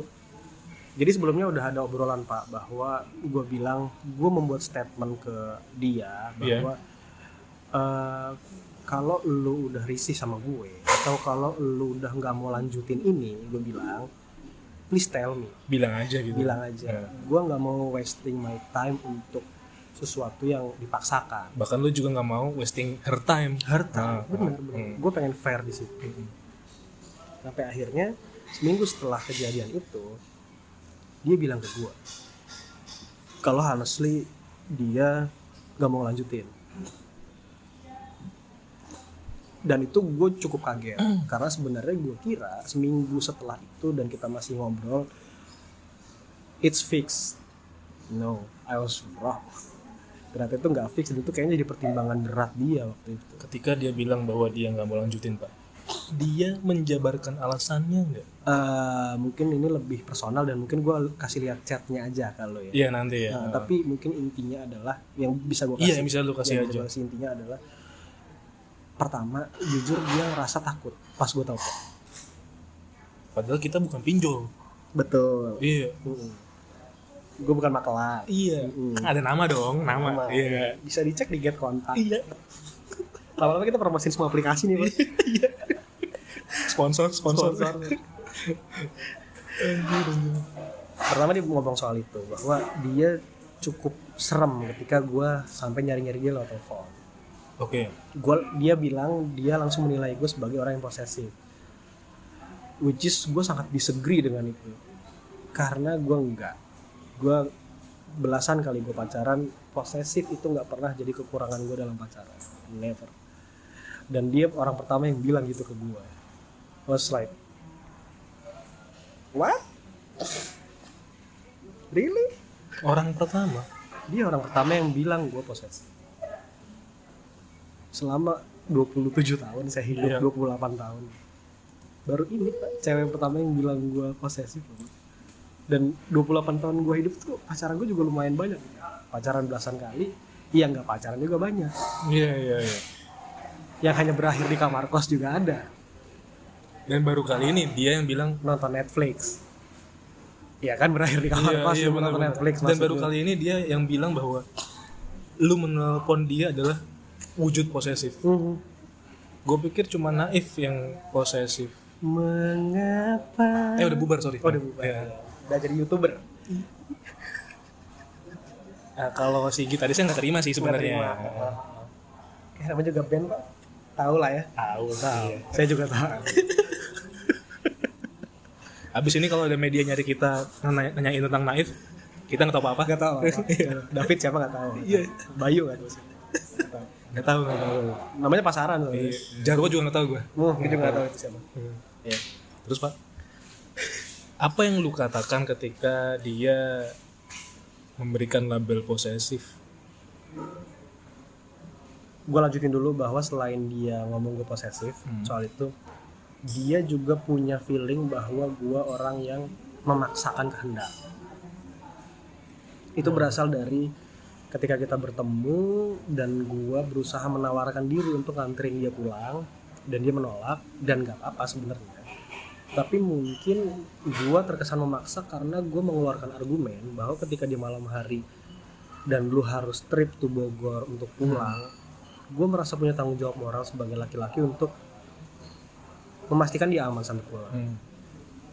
Jadi sebelumnya udah ada obrolan Pak bahwa gue bilang gue membuat statement ke dia Iya. bahwa eh, kalau lu udah risih sama gue atau kalau lu udah nggak mau lanjutin ini gue bilang please tell me. Bilang aja gitu. Bilang aja. Ya. gue nggak mau wasting my time untuk sesuatu yang dipaksakan. Bahkan lu juga nggak mau wasting her time. Harta Ah, bener ah, bener. Hmm. gue pengen fair di situ sampai akhirnya seminggu setelah kejadian itu dia bilang ke gue kalau honestly dia gak mau lanjutin dan itu gue cukup kaget karena sebenarnya gue kira seminggu setelah itu dan kita masih ngobrol it's fixed. No I was wrong. Ternyata itu nggak fix dan itu kayaknya jadi pertimbangan berat dia waktu itu. Ketika dia bilang bahwa dia nggak mau lanjutin pak dia menjabarkan alasannya nggak Eh, mungkin ini lebih personal dan mungkin gue kasih lihat chatnya aja kalau ya. iya nanti ya Nah, tapi mungkin intinya adalah yang bisa gue kasih. iya yang bisa lu kasih yang aja kasih intinya adalah pertama jujur dia ngerasa takut pas gue kok. padahal kita bukan pinjol Betul. iya Gue bukan makelar. iya Mm. ada nama dong nama, Nama. iya Bisa dicek di get kontak. iya Lama-lama kita promosiin semua aplikasi nih, Pak. sponsor sponsor, Sponsor. Pertama dia ngomong soal itu bahwa dia cukup serem ketika gue sampai nyari-nyari dia lewat telepon. oke. Gua dia bilang dia langsung menilai gue sebagai orang yang posesif. Which is gue sangat disagree dengan itu. Karena gue enggak. Gue belasan kali gue pacaran posesif itu nggak pernah jadi kekurangan gue dalam pacaran. Never. Dan dia orang pertama yang bilang gitu ke gue was like what? Really? Orang pertama? Dia orang pertama yang bilang gue posesif selama 27 tahun saya hidup Iya. 28 tahun. Baru ini pak cewek pertama yang bilang gue posesif dan 28 tahun gue hidup tuh pacaran gue juga lumayan banyak. Pacaran belasan kali. Iya nggak pacaran juga banyak. Iya iya iya. Yang hanya berakhir di kamar kos juga ada dan baru kali ini dia yang bilang nonton Netflix Iya kan berakhir di kamar iya, kos iya, nonton. Netflix dan baru kali ini dia yang bilang bahwa lu menelpon dia adalah wujud posesif Mhm. gue pikir cuma naif yang posesif mengapa eh udah bubar sorry Oh, udah bubar. Iya. udah jadi youtuber Nah, kalau si gitarisnya nggak terima sih sebenarnya. Kayak namanya juga band pak tahu lah ya tahu tahu saya juga tahu Abis ini kalau ada media nyari kita nanya, nanyain tentang naif, kita nggak tahu apa-apa. nggak tahu apa. David siapa nggak tahu Iya. Bayu nggak tahu sih Nggak tahu, nggak tahu. namanya pasaran loh Iya. Jarwo juga nggak tahu gue. oh gitu nggak tahu itu siapa Iya. Terus pak, apa yang lu katakan ketika dia memberikan label posesif? Gue lanjutin dulu bahwa selain dia ngomong gue posesif Hmm. soal itu dia juga punya feeling bahwa gue orang yang memaksakan kehendak. Itu berasal dari ketika kita bertemu dan gue berusaha menawarkan diri untuk nganterin dia pulang dan dia menolak dan gak apa-apa sebenarnya. Tapi mungkin gue terkesan memaksa karena gue mengeluarkan argumen bahwa ketika di malam hari dan lu harus trip to Bogor untuk pulang gue merasa punya tanggung jawab moral sebagai laki-laki untuk memastikan dia aman sampai pulang Hmm.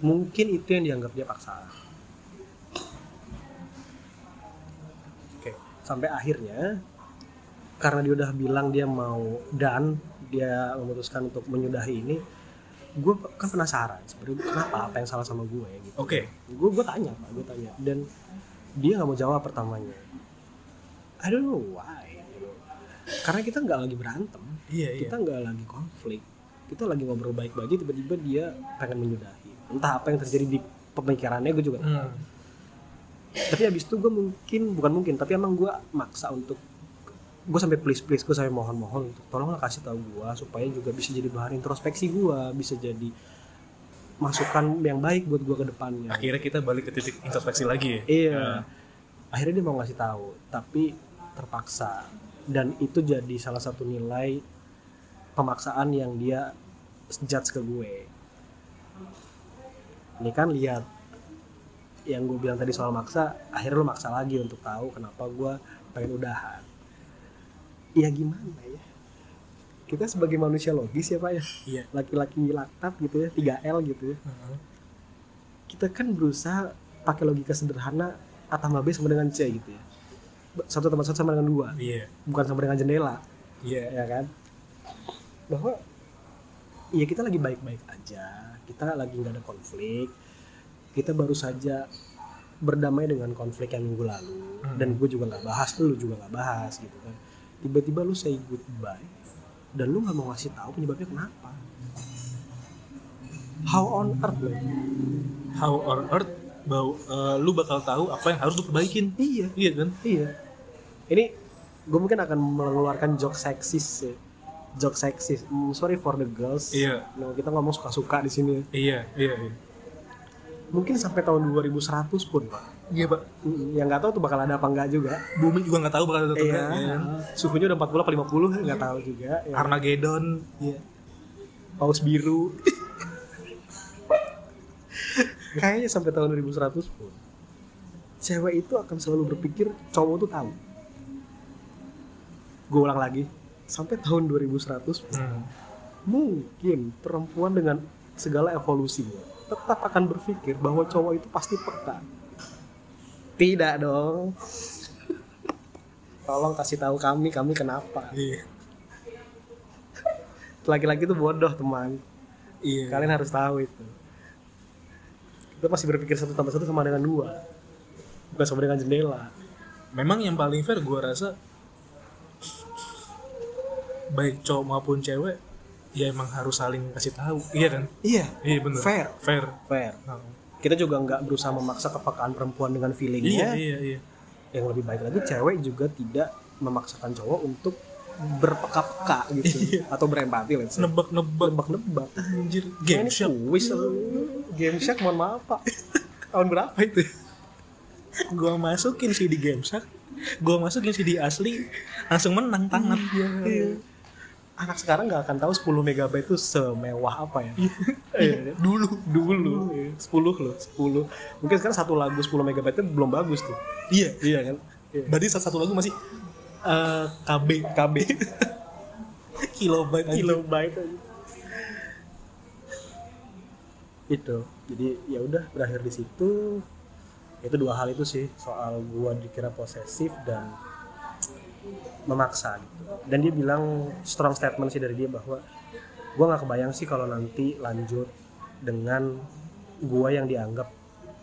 mungkin itu yang dianggap dia paksa oke sampai akhirnya karena dia udah bilang dia mau dan dia memutuskan untuk menyudahi ini gue kan penasaran sebenarnya kenapa apa yang salah sama gue gitu Oke. gue gue tanya pak gue tanya dan dia nggak mau jawab pertamanya I don't know why. Karena kita nggak lagi berantem Iya iya. kita nggak lagi konflik kita lagi ngobrol baik-baik tiba-tiba dia pengen menyudahi entah apa yang terjadi di pemikirannya gue juga. Hmm. tapi abis itu gue mungkin bukan mungkin tapi emang gue maksa untuk gue sampai please please gue sampai mohon mohon untuk tolonglah kasih tahu gue supaya juga bisa jadi bahan introspeksi gue bisa jadi masukan yang baik buat gue ke depannya Akhirnya kita balik ke titik introspeksi lagi ya. Iya. Nah, Akhirnya dia mau ngasih tahu, tapi terpaksa. Dan itu jadi salah satu nilai pemaksaan yang dia judge ke gue. Ini kan lihat yang gue bilang tadi soal maksa, akhirnya lo maksa lagi untuk tahu kenapa gue pengen udahan. Ya gimana ya? Kita sebagai manusia logis ya pak ya, Iya. laki-laki laknat gitu ya, 3L gitu ya. Heeh. kita kan berusaha pakai logika sederhana A tambah B sama dengan C gitu ya satu tambah satu sama dengan dua. Iya. Bukan sama dengan jendela. Iya. Ya kan? Bahwa ya kita lagi baik-baik aja. Kita lagi nggak ada konflik. Kita baru saja berdamai dengan konflik yang minggu lalu. Hmm. dan gue juga nggak bahas lu juga nggak bahas gitu kan. Tiba-tiba lu say goodbye dan lu nggak mau ngasih tahu penyebabnya kenapa. How on earth man? How on earth bau eh, lu bakal tahu apa yang harus lu perbaikin. Iya. Iya kan? Iya. Ini gue mungkin akan mengeluarkan joke seksis ya. Joke seksis. Mm, sorry for the girls. Iya. Nah, kita ngomong suka-suka di sini iya iya iya. Mungkin sampai tahun 2100 pun pak. Iya pak. Mm, yang nggak tahu tuh bakal ada apa enggak juga. Bumi juga nggak tahu bakal ada atau iya. enggak, ya kan? suhunya udah 40 apa 50 nggak tahu juga ya. Armageddon iya. Paus biru kayaknya sampai tahun 2100 pun cewek itu akan selalu berpikir cowok tuh tahu. Gue ulang lagi sampai tahun 2100 pun, Hmm. mungkin perempuan dengan segala evolusinya tetap akan berpikir bahwa cowok itu pasti peka. Tidak dong. Tolong kasih tahu kami kami kenapa? Iya. Laki-laki itu bodoh teman. Iya. Kalian harus tahu itu kita masih berpikir satu tambah satu sama dengan dua. Bukan sama dengan jendela. Memang yang paling fair gue rasa baik cowok maupun cewek ya emang harus saling kasih tahu. Iya kan? Iya. Iya bener. Fair. fair. Fair. Nah, kita juga nggak berusaha memaksa kepekaan perempuan dengan iya feelingnya iya iya. Yang lebih baik lagi cewek juga tidak memaksakan cowok untuk berpeka-peka gitu. Atau berempati let's say. nebak nebak nebak-nebak. Anjir Nah, game shop kuis game shark mohon maaf pak. Tahun berapa itu? Gua masukin sih di game shark gua masukin sih di asli. Langsung menang tangan. Iya. anak sekarang nggak akan tahu 10 megabyte itu semewah apa ya. Iya. dulu. Dulu. 10 loh 10 mungkin sekarang satu lagu 10 megabyte itu belum bagus tuh. Iya. Iya kan? Berarti satu, satu lagu masih eh, KB. KB. Kilobyte. Kilobyte aja itu. Jadi ya udah berakhir di situ. Itu dua hal itu sih soal gua dikira posesif dan memaksa gitu. Dan dia bilang strong statement sih dari dia bahwa gua nggak kebayang sih kalau nanti lanjut dengan gua yang dianggap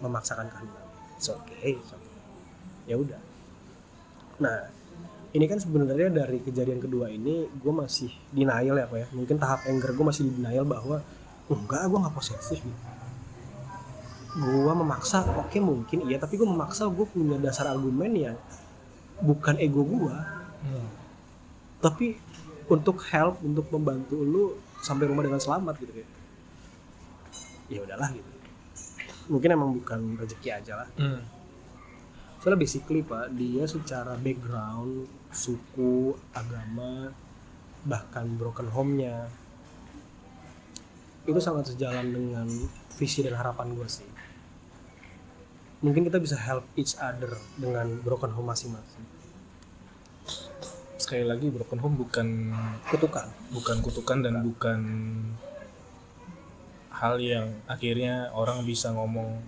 memaksakan kehendak. It's okay, it's okay. ya udah. Nah ini kan sebenarnya dari kejadian kedua ini gue masih denial ya apa ya. Mungkin tahap anger gue masih di denial bahwa enggak gue nggak posesif gitu. Gue memaksa oke mungkin iya tapi gue memaksa gue punya dasar argumen yang bukan ego gue Hmm. tapi untuk help untuk membantu lu sampai rumah dengan selamat gitu kayak. Ya udahlah gitu. Mungkin emang bukan rezeki aja lah. Hmm. soalnya basically pak dia secara background suku agama bahkan broken home-nya. Itu sangat sejalan dengan visi dan harapan gue sih. Mungkin kita bisa help each other dengan broken home masing-masing. Sekali lagi broken home bukan kutukan. Bukan kutukan dan bukan hal yang akhirnya orang bisa ngomong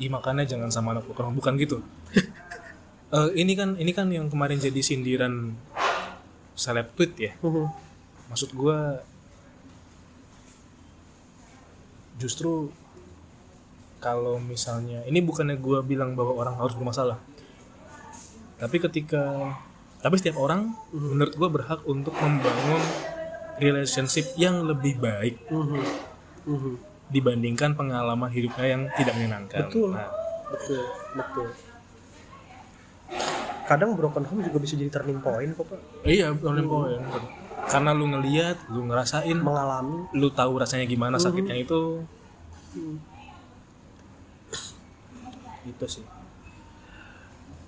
Ih makanya jangan sama anak broken home. Bukan gitu Eh, ini kan ini kan yang kemarin jadi sindiran seleb tweet ya maksud gua justru kalau misalnya ini bukannya gua bilang bahwa orang harus bermasalah tapi ketika tapi setiap orang menurut gua berhak untuk membangun relationship yang lebih baik Mhm. Mhm. dibandingkan pengalaman hidupnya yang tidak menyenangkan. Betul. Nah, betul betul kadang broken home juga bisa jadi turning point kok pak iya, turning point. Karena lu ngeliat, lu ngerasain, mengalami lu tahu rasanya gimana sakitnya itu. itu sih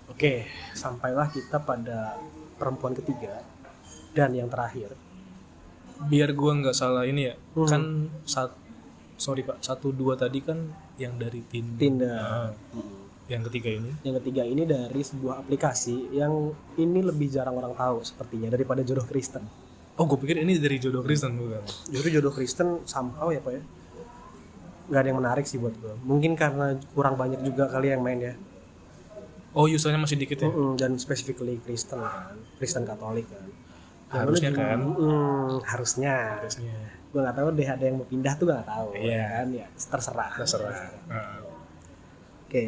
oke sampailah kita pada perempuan ketiga dan yang terakhir Biar gua nggak salah ini ya, Hmm. kan sat, sorry pak, satu dua tadi kan yang dari Tinder. Tinder Nah, Hmm. Yang ketiga ini. yang ketiga ini dari sebuah aplikasi yang ini lebih jarang orang tahu sepertinya daripada jodoh Kristen Oh, gue pikir ini dari jodoh Kristen bukan? jadi jodoh Kristen somehow ya pak ya nggak ada yang menarik sih buat gue mungkin karena kurang banyak juga kali yang main ya Oh, usernya masih dikit ya? Mm-mm, dan specifically Kristen kan Kristen Katolik kan Harusnya mana kan? juga- Mm, harusnya Harusnya. gue nggak tahu deh ada yang mau pindah tuh nggak tahu Iya. ya kan ya terserah Terserah. Heeh. oke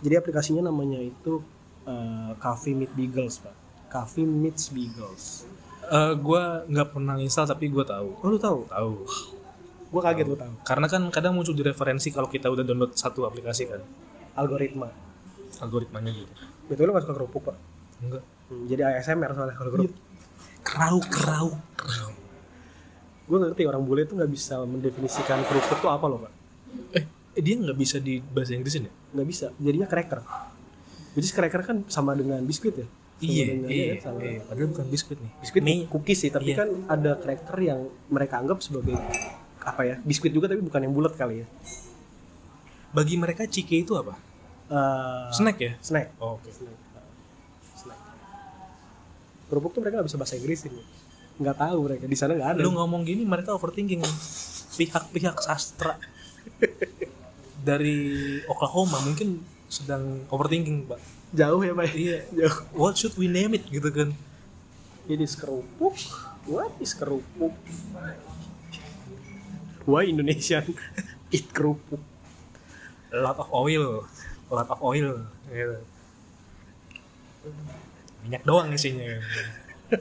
jadi aplikasinya namanya itu eh, Coffee Meet Beagles pak Coffee Meets Beagles Eh, gua nggak pernah install tapi gua tahu. oh lu tahu Tahu. gue kaget lu tahu Karena kan kadang muncul di referensi kalau kita udah download satu aplikasi kan. algoritma Algoritmanya gitu. betul lu nggak suka kerupuk pak Enggak. Hmm, jadi ASMR soalnya kalau kerupuk Kerau, kerau, kerau. gue ngerti orang bule itu nggak bisa mendefinisikan kerupuk tuh apa loh pak Eh, eh, dia nggak bisa di bahasa Inggrisin ya? nggak bisa jadinya cracker jadi cracker kan sama dengan biskuit ya Sama Iya, dengan- iya, ya, sama- iya. Padahal bukan biskuit nih. biskuit Mie. cookies sih tapi Iya. kan ada cracker yang mereka anggap sebagai apa ya biskuit juga tapi bukan yang bulat kali ya Bagi mereka ciki itu apa? Eh, Snack ya? snack Oh, Oke. snack snack kerupuk tuh mereka nggak bisa bahasa Inggris ini nggak tahu mereka di sana nggak ada Lu ngomong gini mereka overthinking. Pihak-pihak sastra dari Oklahoma mungkin sedang overthinking, Pak. jauh ya pak Iya. jauh What should we name it gitu kan? ini kerupuk what is kerupuk why Indonesian eat kerupuk A lot of oil, a lot of oil. Gitu. Minyak doang isinya.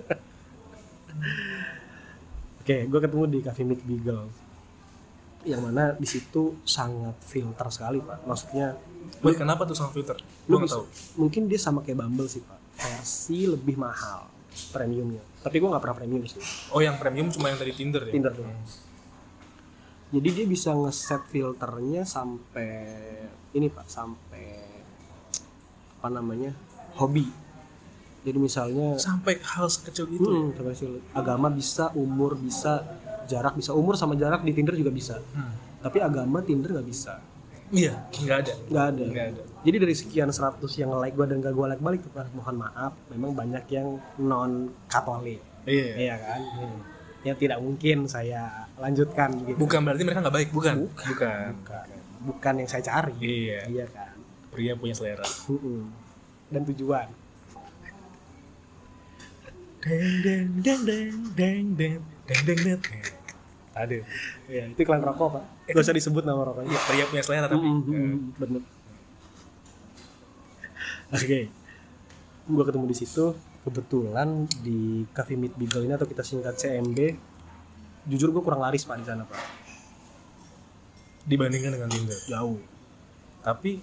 Oke, gue ketemu di Cafe Meet Beagle. Yang mana di situ sangat filter sekali, Pak. Maksudnya Wait, kenapa tuh sama filter? lu bisa, tahu. mungkin dia sama kayak Bumble sih, Pak. Versi lebih mahal premiumnya. Tapi gue nggak pernah premium sih. Oh, yang premium cuma yang tadi Tinder ya? Tinder tuh. Jadi dia bisa ngeset filternya sampai ini, Pak, sampai apa namanya? hobi. Jadi misalnya Sampai hal sekecil itu. ya? hmm, sil- agama bisa, umur bisa, jarak bisa. Umur sama jarak di Tinder juga bisa. Hmm. Tapi agama Tinder nggak bisa. Iya, nggak ada. nggak ada Nggak ada. jadi dari sekian 100 yang like gue dan gak gue like balik tuh mohon maaf memang banyak yang non katolik Iya. iya kan Hmm. yang tidak mungkin saya lanjutkan gitu Bukan berarti mereka nggak baik, bukan? Bukan. Bukan. bukan, bukan yang saya cari Iya. iya kan Pria punya selera. Dan tujuan Deng deng deng deng deng deng deng deng deng. Ada. ya itu iklan rokok pak gak usah disebut nama rokoknya Iya, pria punya selera tapi. Mm-mm, mm-mm, bener oke gue ketemu di situ kebetulan di Cafe Meet Beagle ini atau kita singkat CMB jujur gue kurang laris pak di sana pak Dibandingkan dengan Tinder. jauh Tapi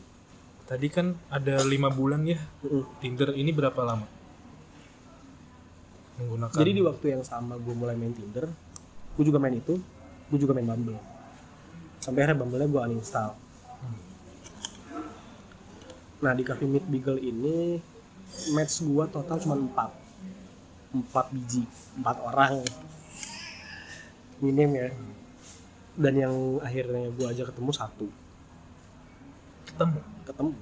tadi kan ada lima bulan ya Mm-mm. Tinder ini berapa lama? Menggunakan. jadi di waktu yang sama gue mulai main Tinder gue juga main itu gue juga main Bumble. Sampai akhirnya Bumble-nya gue uninstall. Nah di Cafe Meet Beagle ini match gue total cuma 4 4 biji 4 orang. Minim ya. Dan yang akhirnya gue aja ketemu satu. Ketemu. ketemu.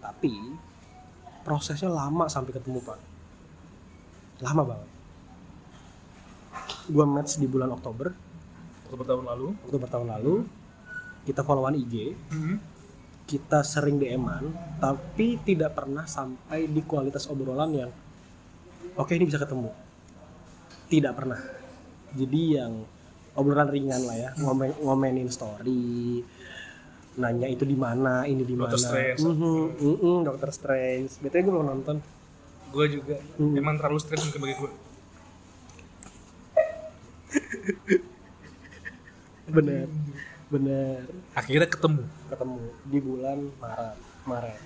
Tapi prosesnya lama sampai ketemu pak. Lama banget gue match di bulan Oktober Waktu tahun lalu. Oktober tahun lalu kita followan IG kita sering DM-an tapi tidak pernah sampai di kualitas obrolan yang oke ini bisa ketemu tidak pernah jadi yang obrolan ringan lah ya ngomen ngomenin story nanya itu di mana ini di mana Doctor Strange. Mhm, mhm, Doctor Strange betulnya gue belum nonton Gue juga. Hmm. Emang terlalu stres mungkin bagi gue. bener. Bener. Akhirnya ketemu. ketemu. Di bulan Maret. Maret.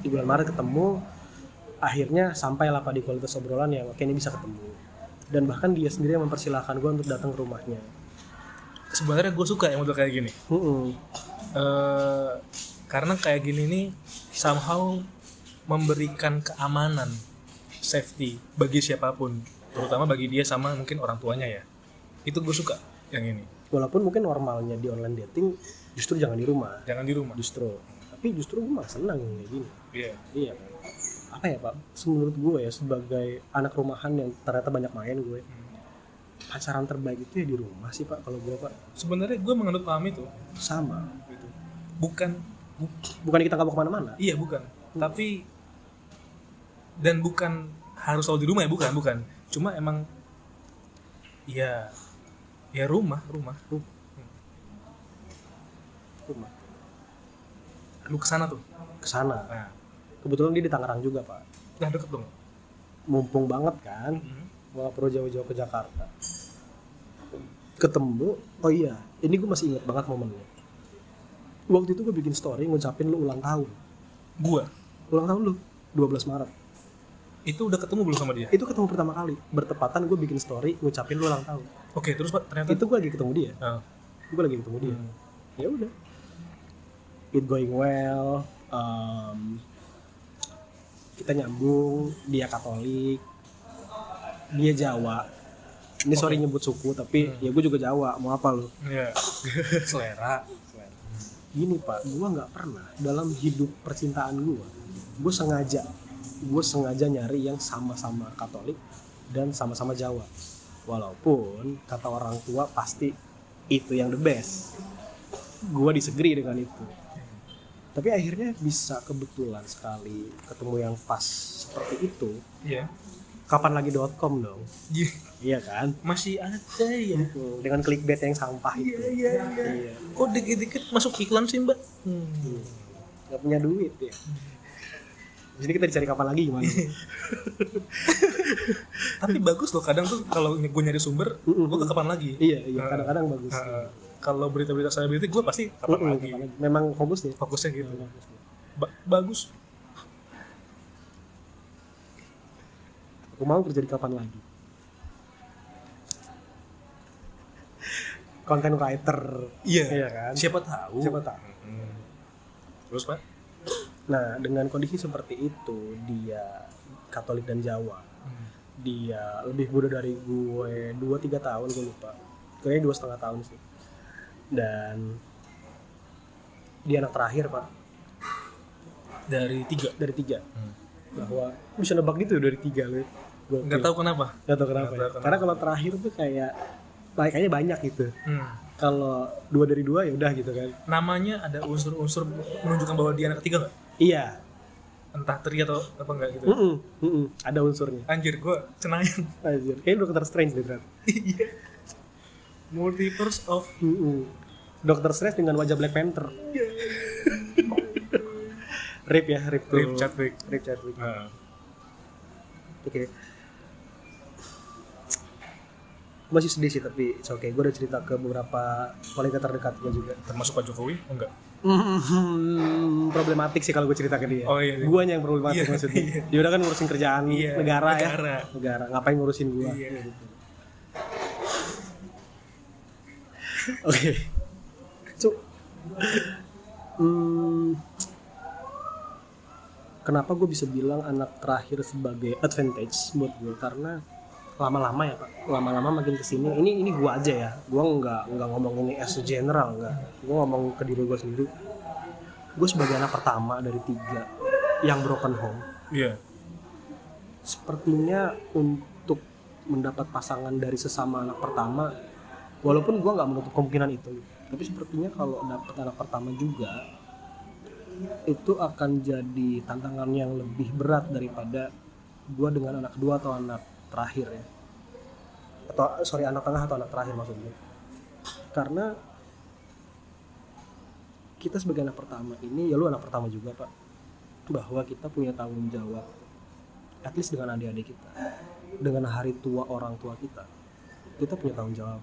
Di bulan Maret ketemu. Akhirnya sampailah pada di kualitas obrolan yang oke ini bisa ketemu. Dan bahkan dia sendiri yang mempersilahkan gue untuk datang ke rumahnya. Sebenarnya gue suka yang model kayak gini. Mm-mm. eh karena kayak gini nih somehow memberikan keamanan safety bagi siapa pun terutama bagi dia sama mungkin orang tuanya ya. Itu gue suka yang ini. Walaupun mungkin normalnya di online dating justru jangan di rumah. Jangan di rumah. Justru. Tapi justru gue malah senang yang kayak gini. Iya. Iya. Kan apa ya pak? Menurut gue ya sebagai anak rumahan yang ternyata banyak main gue pacaran terbaik itu ya di rumah sih pak kalau gue pak. Sebenarnya gue menganut paham itu. Sama. Gitu. bukan. Bu- bukan kita nggak mau ke mana-mana. Iya bukan. Tapi dan bukan harus selalu di rumah ya bukan bukan cuma emang ya ya rumah rumah rumah. Lu ke sana tuh? Ke sana nah. Kebetulan dia di Tangerang juga pak. Udah deket dong? Mumpung banget kan Hmm. nggak perlu jauh-jauh ke Jakarta. Ketemu oh iya ini gue masih ingat banget momennya. Waktu itu gue bikin story ngucapin lu ulang tahun. Gua? Ulang tahun lu 12 Maret itu udah ketemu belum sama dia? Itu ketemu pertama kali. Bertepatan gue bikin story ngucapin lu ulang tahun. Oke terus pak ternyata? Itu gue lagi ketemu dia. Ah. gue lagi ketemu dia. Hmm. ya udah. It going well um, kita nyambung dia Katolik dia Jawa. Ini sorry nyebut suku tapi ya gue juga Jawa mau apa lu? Iya. selera. Selera gini pak gue nggak pernah dalam hidup percintaan gue gue sengaja gue sengaja nyari yang sama-sama Katolik dan sama-sama Jawa. Walaupun kata orang tua pasti itu yang the best. Gue disagree dengan itu. Tapi akhirnya bisa kebetulan sekali ketemu yang pas seperti itu. Iya. Kapan lagi .com dong? Iya. iya kan? Masih ada ya. Dengan clickbait yang sampah itu. iya iya. Iya. Kok dikit-dikit masuk iklan sih mbak? Hmm. nggak punya duit ya jadi kita dicari kapan lagi gimana? Tapi bagus loh kadang tuh kalau gue nyari sumber gue ke kapan lagi. Iya iya. Ah. kadang-kadang bagus. Ah, kalau berita-berita selebriti gue pasti kapan Mm-mm, lagi. kapan memang fokus ya fokusnya gitu. Ba- bagus. Aku mau kerja di kapan lagi. Content writer. Iya. Iya kan? Siapa tahu. Siapa tahu. Hmm. terus pak nah dengan kondisi seperti itu dia Katolik dan Jawa Hmm. dia lebih muda dari gue dua tiga tahun gue lupa kayaknya dua setengah tahun sih dan dia anak terakhir pak dari tiga dari tiga Hmm. bahwa bisa nebak gitu dari tiga Gokil. nggak tahu kenapa Nggak tahu kenapa, Nggak ya. kenapa. karena kalau terakhir tuh kayak kayaknya banyak gitu Hmm. kalau dua dari dua ya udah gitu kan namanya ada unsur-unsur menunjukkan bahwa dia anak ketiga nggak iya. Entah teri atau apa enggak gitu. Mm-mm, mm-mm. ada unsurnya. Anjir gue cenayang Anjir. kayaknya dokter strange deh ternyata iya. Multiverse of Mm-mm. dokter strange dengan wajah Black Panther. Rip ya Rip tuh. Rip Chadwick. Rip Chadwick. Nah, oke. Masih sedih sih tapi it's okay. Gue udah cerita ke beberapa wanita terdekatnya juga. Termasuk Pak Jokowi? Enggak Hmm, problematik sih kalau gue cerita ke dia. Oh, iya, iya. Guanya yang problematik Iya, maksudnya. iya. Dia udah kan ngurusin kerjaan Iya, negara, negara. ya. Negara. Ngapain ngurusin gua? Iya. Gitu. Oke. So, hmm, kenapa gue bisa bilang anak terakhir sebagai advantage buat gue karena lama-lama ya pak. Lama-lama makin ke sini ini ini gue aja ya. Gue nggak nggak ngomong ini as a general nggak. Gue ngomong ke diri gue sendiri. Gue sebagai anak pertama dari tiga yang broken home iya. sepertinya untuk mendapat pasangan dari sesama anak pertama walaupun gue nggak menutup kemungkinan itu tapi sepertinya kalau dapat anak pertama juga itu akan jadi tantangan yang lebih berat daripada gue dengan anak kedua atau anak terakhir ya. Atau sorry anak tengah atau anak terakhir maksudnya. Karena kita sebagai anak pertama ini ya lu anak pertama juga pak bahwa kita punya tanggung jawab at least dengan adik-adik kita dengan hari tua orang tua kita kita punya tanggung jawab.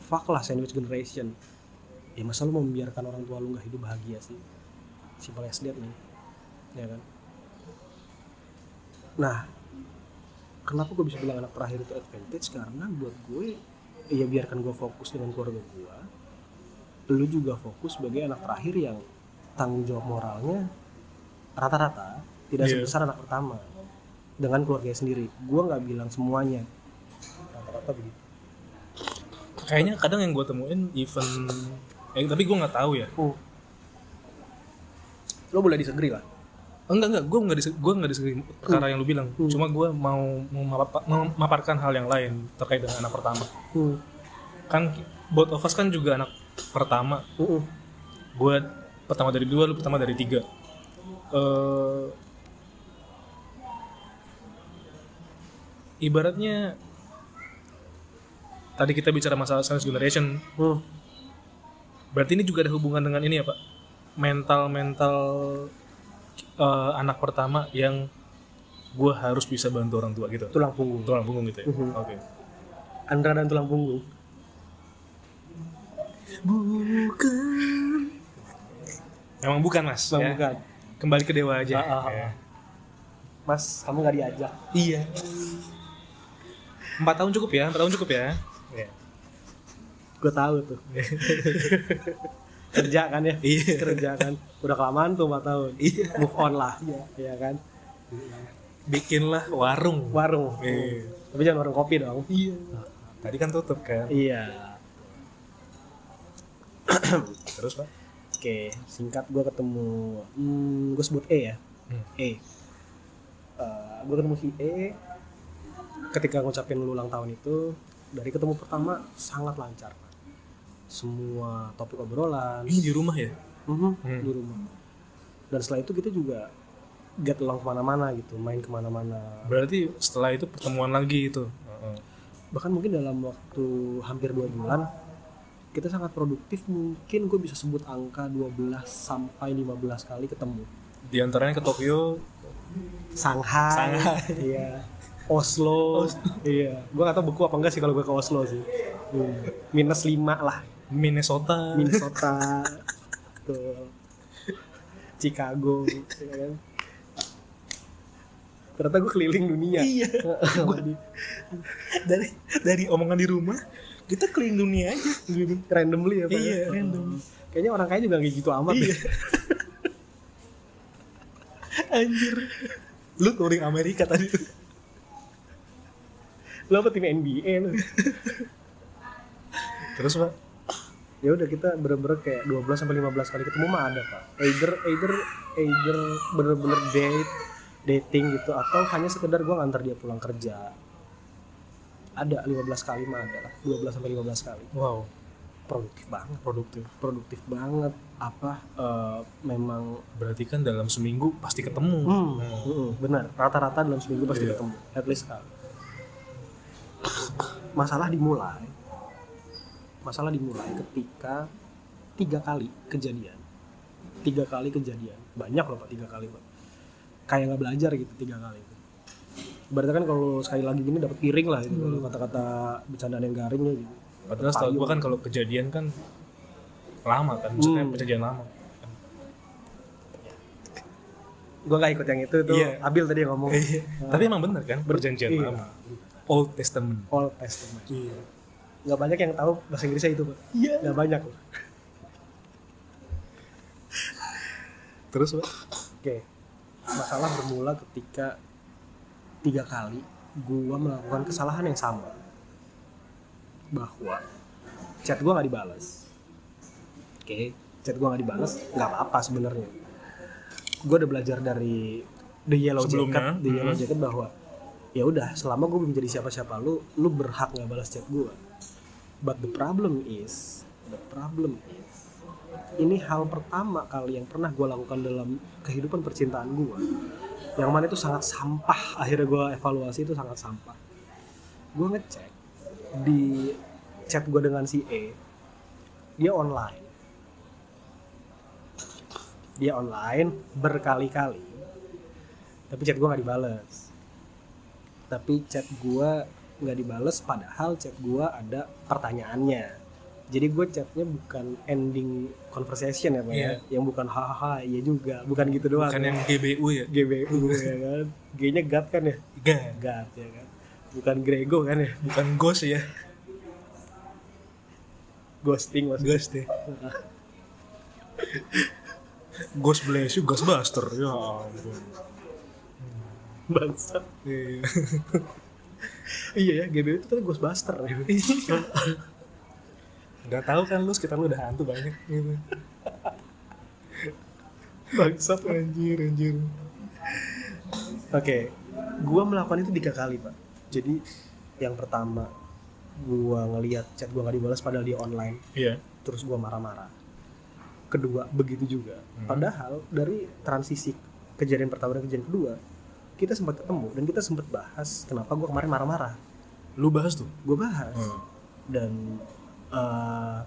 Fuck lah sandwich generation. Ya masa lu membiarkan orang tua lu nggak hidup bahagia sih? Simple as man ya kan? Nah kenapa gue bisa bilang anak terakhir itu advantage? Karena buat gue ya biarkan gue fokus dengan keluarga gue lu juga fokus sebagai anak terakhir yang tanggung jawab moralnya rata-rata tidak Iya. sebesar anak pertama dengan keluarganya sendiri. Gue nggak bilang semuanya. Rata-rata begitu. Kayaknya kadang yang gue temuin even eh, tapi gue nggak tahu ya. Oh. lo boleh disagree lah enggak enggak. Gue nggak dis gue nggak disagree perkara yang lu bilang. Cuma gue mau memapa- memaparkan hal yang lain terkait dengan anak pertama. Hmm. kan both of us kan juga anak pertama. Mm-mm. gue pertama dari dua lu pertama dari tiga. Eh, ibaratnya tadi kita bicara masalah science generation. Hmm. berarti ini juga ada hubungan dengan ini ya pak? Mental mental eh, anak pertama yang gue harus bisa bantu orang tua gitu Tulang punggung. tulang punggung gitu ya Mhm. oke Andra dan tulang punggung. bukan emang bukan mas ya. bukan. kembali ke dewa aja ah. Ya. Mas, kamu nggak diajak. iya empat tahun cukup ya empat tahun cukup ya. Gue tahu tuh. Kerja kan ya? Iya. Kerja kan. Udah kelamaan tuh 4 tahun. Iya. Move on lah. Iya kan? bikinlah warung Warung. Iya. Tapi jangan warung kopi dong. iya tadi kan tutup kan Iya. terus pak Oke, singkat gue ketemu, hmm, gue sebut E ya, Hmm. E. gue ketemu si E, ketika ngucapin ulang tahun itu, dari ketemu pertama sangat lancar. Semua topik obrolan, ini di rumah ya mhm, Hmm. di rumah. Dan setelah itu kita juga get along ke mana-mana gitu, main ke mana-mana. berarti setelah itu pertemuan lagi itu Heeh. Bahkan mungkin dalam waktu hampir dua bulan, kita sangat produktif. Mungkin gue bisa sebut angka 12 sampai 15 kali ketemu. di antaranya ke Tokyo Shanghai, Shanghai. iya, Oslo, iya. Gue gak tau beku apa enggak sih kalau gue ke Oslo sih. Hmm. Minus 5 lah, Minnesota Minnesota, tuh, Chicago, ya kan. Ternyata gue keliling dunia. iya dari dari omongan di rumah kita keliling dunia aja gitu. randomly ya Pak, ya? Iya, random. Kayaknya orang kaya juga gak gitu amat Iya. ya. anjir lu touring Amerika tadi Lo apa tim NBA lu? terus pak ya udah kita bener-bener kayak 12 sampai 15 kali ketemu mah ada pak. Either either either bener-bener date dating gitu atau hanya sekedar gua ngantar dia pulang kerja. Ada 15 kali mah ada lah. 12 sampai 15 kali. Wow. Produktif banget. Produktif. Produktif banget. Apa eh, memang berarti kan dalam seminggu pasti ketemu. Hmm, Hmm. hmm, benar. Rata-rata dalam seminggu pasti Iya. ketemu. At least sekali masalah dimulai masalah dimulai ketika tiga kali kejadian. Tiga kali kejadian. Banyak loh pak tiga kali pak. Kayak nggak belajar gitu tiga kali. Itu berarti kan kalau sekali lagi gini dapat piring lah itu kalau kata-kata bercandaan yang garingnya gitu. Padahal setahu gua kan kalau kejadian kan lama kan maksudnya Hmm. perjanjian lama gue nggak ikut yang itu tuh Iya. Abil tadi yang ngomong. Tapi emang bener kan perjanjian Iya. lama. Old Testament. Old Testament. Iya nggak banyak yang tahu bahasa Inggrisnya itu pak iya nggak banyak loh. terus pak Oke, masalah bermula ketika tiga kali gua melakukan kesalahan yang sama, bahwa chat gua nggak dibalas. Oke, chat gua nggak dibalas, nggak apa-apa sebenarnya. Gua udah belajar dari the yellow Sebelumnya, jacket, the yellow mhm. jacket bahwa ya udah selama gue belum jadi siapa-siapa lu, lu berhak nggak balas chat gua. But the problem is, the problem is ini hal pertama kali yang pernah gue lakukan dalam kehidupan percintaan gue yang mana itu sangat sampah. Akhirnya gue evaluasi itu sangat sampah. Gue ngecek di chat gue dengan si E dia online. Dia online berkali-kali tapi chat gue nggak dibales. Tapi chat gue nggak dibales padahal chat gue ada pertanyaannya. Jadi gue chatnya bukan ending conversation ya pak ya. Iya. yang bukan hahaha iya juga. Bukan gitu doang. Bukan yang GBU ya? GBU ya kan. G-nya God kan ya? Enggak. God ya kan. Bukan Grego kan ya? Bukan ghost ya? Ghosting mas ghost deh Ghost bless you, Ghostbuster ya ampun. bangsa Iya. iya ya GBU itu kan Ghostbuster. Gak tahu kan lu sekitar lu udah hantu banyak gitu. bangsa Anjir, anjir. Oke, gua melakukan itu tiga kali pak. Jadi yang pertama gua ngelihat chat gua nggak dibalas padahal dia online, Iya. terus gua marah-marah. Kedua begitu juga. Hmm. Padahal dari transisi kejadian pertama dan kejadian kedua kita sempat ketemu dan kita sempat bahas kenapa gua kemarin marah-marah. Lu bahas tuh. Gue bahas Hmm. dan eh,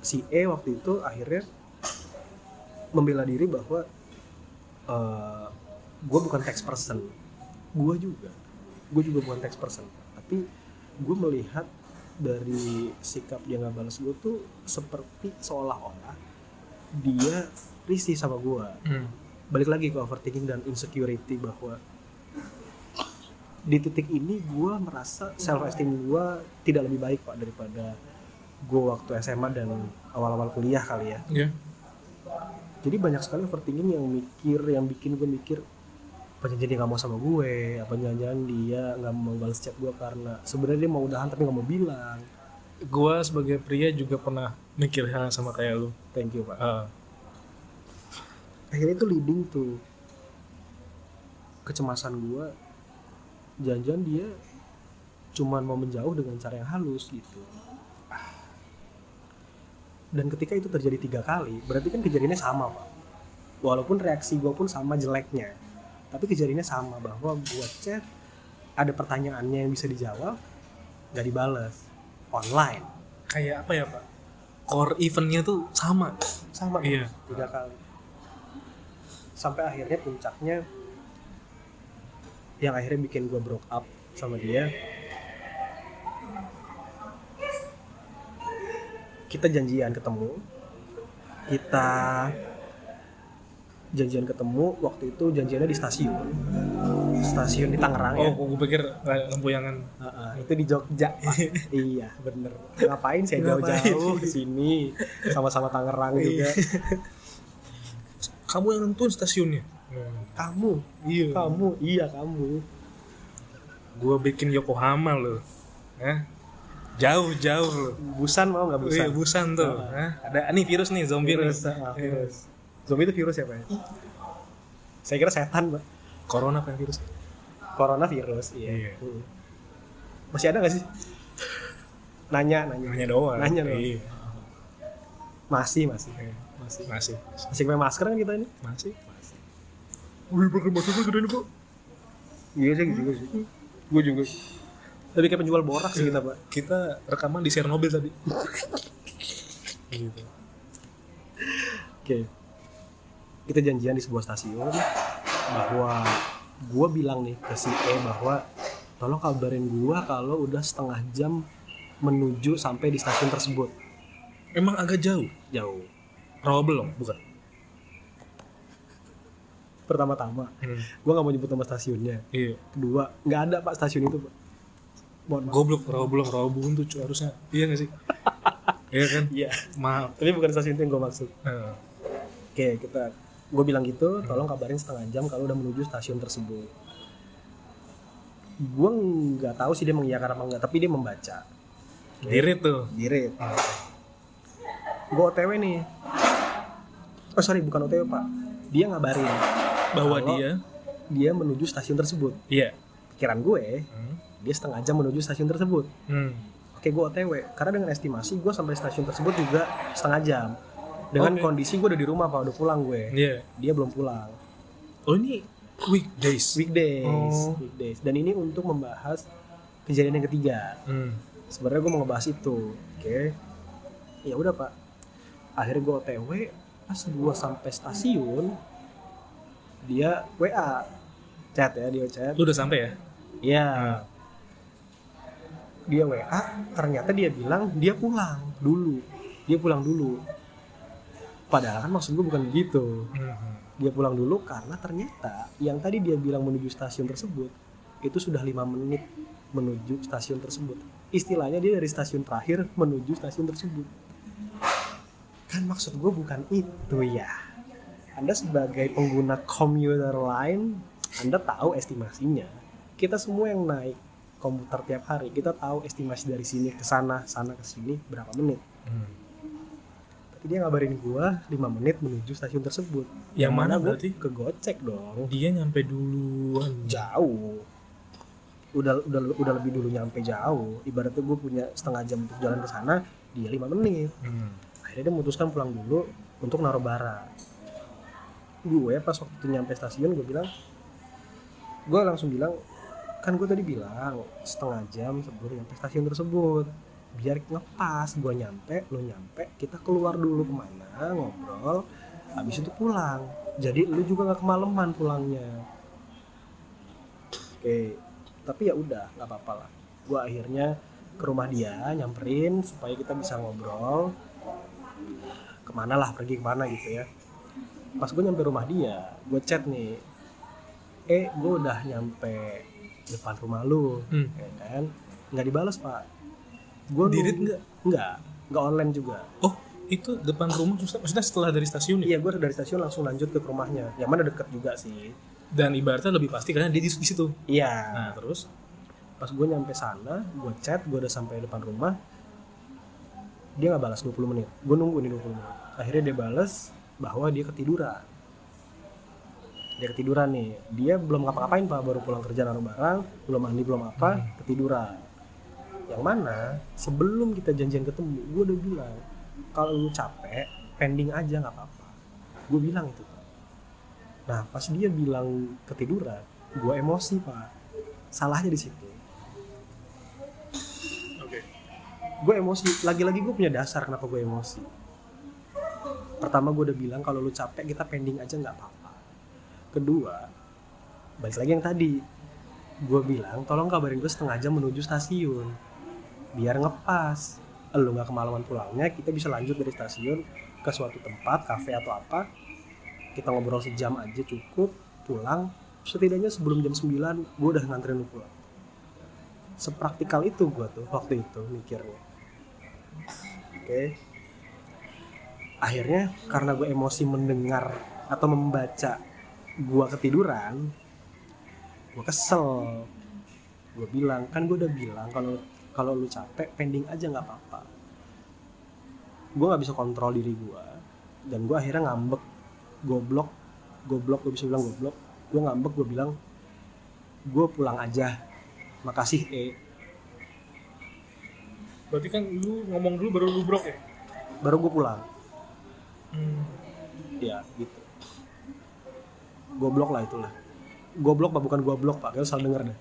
si E waktu itu akhirnya membela diri bahwa gue bukan text person gue juga gue juga bukan text person tapi gue melihat dari sikap dia nggak balas gue tuh seperti seolah-olah dia risih sama gue Hmm. Balik lagi ke overthinking dan insecurity bahwa di titik ini gue merasa self esteem gue tidak lebih baik pak daripada gue waktu SMA dan awal-awal kuliah kali ya Iya. jadi banyak sekali overthinking yang mikir yang bikin gue mikir apa dia nggak mau sama gue apa jangan dia nggak mau balas chat gue karena sebenarnya dia mau udahan tapi nggak mau bilang Gua sebagai pria juga pernah mikir hal sama kayak lu. thank you pak Ah. Akhirnya itu leading tuh kecemasan gue jangan-jangan dia cuman mau menjauh dengan cara yang halus gitu dan ketika itu terjadi tiga kali berarti kan kejadiannya sama pak walaupun reaksi gue pun sama jeleknya tapi kejadiannya sama bahwa gue chat ada pertanyaannya yang bisa dijawab nggak dibales online Kayak apa ya, Pak? Core eventnya tuh sama. sama Iya. tiga kali sampai akhirnya puncaknya yang akhirnya bikin gue broke up sama dia. Kita janjian ketemu. Kita janjian ketemu waktu itu janjiannya di stasiun. Stasiun di Tangerang ya. Oh, gue pikir eh, lempuyangan. Heeh, itu di Jogja. Pak. iya bener. Ngapain Ngapain? jauh-jauh ke sini? Sama-sama Tangerang juga Kamu yang nentuin stasiunnya. kamu Iya. kamu iya kamu Gue bikin Yokohama loh. Hah? Jauh-jauh loh. busan mau nggak busan Iya, busan tuh. Hah? Ada nih virus nih, zombie virus, nih. ah, Iya. virus. zombie itu virus ya pak ya? saya kira setan pak Corona apa virus? corona virus iya, Iya. Hmm. masih ada nggak sih nanya nanya Nanya doang. Nanya doang. Iya. masih masih Iya. Masih Masih. masih pakai masker kan kita ini Masih. Masih. Wih, pakai masker gede nih, Pak. iya sih juga sih gue juga lebih kayak penjual borak sih kita pak Kita rekaman di Chernobyl tadi. gitu. Oke. Kita janjian di sebuah stasiun bahwa gua bilang nih ke si E bahwa tolong kabarin gua kalau udah setengah jam menuju sampai di stasiun tersebut. Emang agak jauh. Jauh. Rawa belum? Bukan. Pertama-tama, Hmm. gua nggak mau nyebut nama stasiunnya. Iya. Kedua, nggak ada pak stasiun itu pak. Mohon maaf. Goblok, rawa belum, rawa buntu cu, harusnya. Iya gak sih? iya kan? Iya. Maaf. Tapi bukan stasiun itu yang gua maksud. Nah, Oke, kita gue bilang gitu, tolong kabarin setengah jam kalau udah menuju stasiun tersebut. Gue nggak tahu sih dia mengiyakan apa enggak, tapi dia membaca. Dirit tuh. Dirit. Gue OTW nih. Oh sorry, bukan OTW pak. Dia ngabarin Bahwa dia. dia menuju stasiun tersebut. Iya. Pikiran gue, Hmm. dia setengah jam menuju stasiun tersebut. Hmm. Oke, gue OTW. Karena dengan estimasi gue sampai stasiun tersebut juga setengah jam. Dengan Oke. kondisi gue udah di rumah pak, udah pulang gue. Iya. Dia belum pulang. Oh ini weekdays. Weekdays, Oh. weekdays. Dan ini untuk membahas kejadian yang ketiga. Hmm. Sebenarnya gue mau ngebahas itu. Oke. Ya udah pak. Akhirnya gue OTW. Pas gue sampai stasiun, dia WA, chat ya dia chat. Lu udah sampai ya? Iya. Hmm. Dia WA. Ternyata dia bilang dia pulang dulu. Dia pulang dulu. Padahal kan maksud gue bukan gitu. Hmm. dia pulang dulu karena ternyata yang tadi dia bilang menuju stasiun tersebut itu sudah lima menit menuju stasiun tersebut istilahnya dia dari stasiun terakhir menuju stasiun tersebut kan maksud gue bukan itu ya anda sebagai pengguna komuter lain anda tahu estimasinya kita semua yang naik komputer tiap hari kita tahu estimasi dari sini ke sana sana ke sini berapa menit Hmm. dia ngabarin gua 5 menit menuju stasiun tersebut Yang mana gua berarti? ke Gocek dong Dia nyampe duluan. jauh udah udah udah lebih dulu nyampe jauh ibaratnya gue punya setengah jam untuk jalan ke sana dia lima menit Hmm. Akhirnya dia memutuskan pulang dulu untuk naruh barang gue pas waktu itu nyampe stasiun gue bilang gue langsung bilang kan gue tadi bilang setengah jam sebelum nyampe stasiun tersebut. Biar ngepas gue nyampe lo nyampe kita keluar dulu ke mana ngobrol habis itu pulang. Jadi lu juga nggak kemalaman pulangnya. Oke tapi ya udah nggak apa-apa lah. Gue akhirnya ke rumah dia nyamperin supaya kita bisa ngobrol ke mana lah pergi ke mana gitu ya. Pas gue nyampe rumah dia gue chat nih eh gue udah nyampe depan rumah lu. Hmm. ya kan? Nggak dibalas pak. Gue Di-read nggak? nggak nggak online juga. Oh, itu depan rumah maksudnya maksudnya setelah dari stasiun ya? iya gue dari stasiun langsung lanjut ke rumahnya. Yang mana deket juga sih. Dan ibaratnya lebih pasti karena dia di, di situ. iya. Nah, terus? Pas gue nyampe sana gue chat gue udah sampai depan rumah dia nggak balas 20 menit. Gue nunggu nih 20 menit. Akhirnya dia balas bahwa dia ketiduran. Dia ketiduran nih. Dia belum ngapa-ngapain pak. Baru pulang kerja naruh barang belum mandi belum apa ketiduran. Yang mana sebelum kita janjian ketemu gue udah bilang kalau lu capek pending aja nggak apa-apa. Gue bilang itu pak. Nah pas dia bilang ketiduran gue emosi pak. Salahnya di situ gue emosi. Lagi-lagi gue punya dasar kenapa gue emosi. Pertama gue udah bilang kalau lu capek kita pending aja nggak apa-apa. Kedua balik lagi yang tadi. Gue bilang tolong kabarin gue setengah jam menuju stasiun. Biar ngepas. Lu nggak kemalaman pulangnya kita bisa lanjut dari stasiun ke suatu tempat kafe atau apa. Kita ngobrol sejam aja cukup pulang. Setidaknya sebelum jam 9 gue udah nganterin lu pulang. Sepraktikal itu gue tuh waktu itu mikirnya oke. Akhirnya karena gue emosi mendengar atau membaca gue ketiduran gue kesel. Gue bilang kan gue udah bilang kalau kalau lu capek pending aja nggak apa-apa. Gue nggak bisa kontrol diri gue dan gue akhirnya ngambek goblok goblok gue bisa bilang goblok. Gue ngambek gue bilang gue pulang aja. Makasih eh Berarti kan lu ngomong dulu baru lu brok ya? baru gue pulang Hmm. ya gitu goblok lah itulah goblok pak bukan goblok pak kalian salah denger deh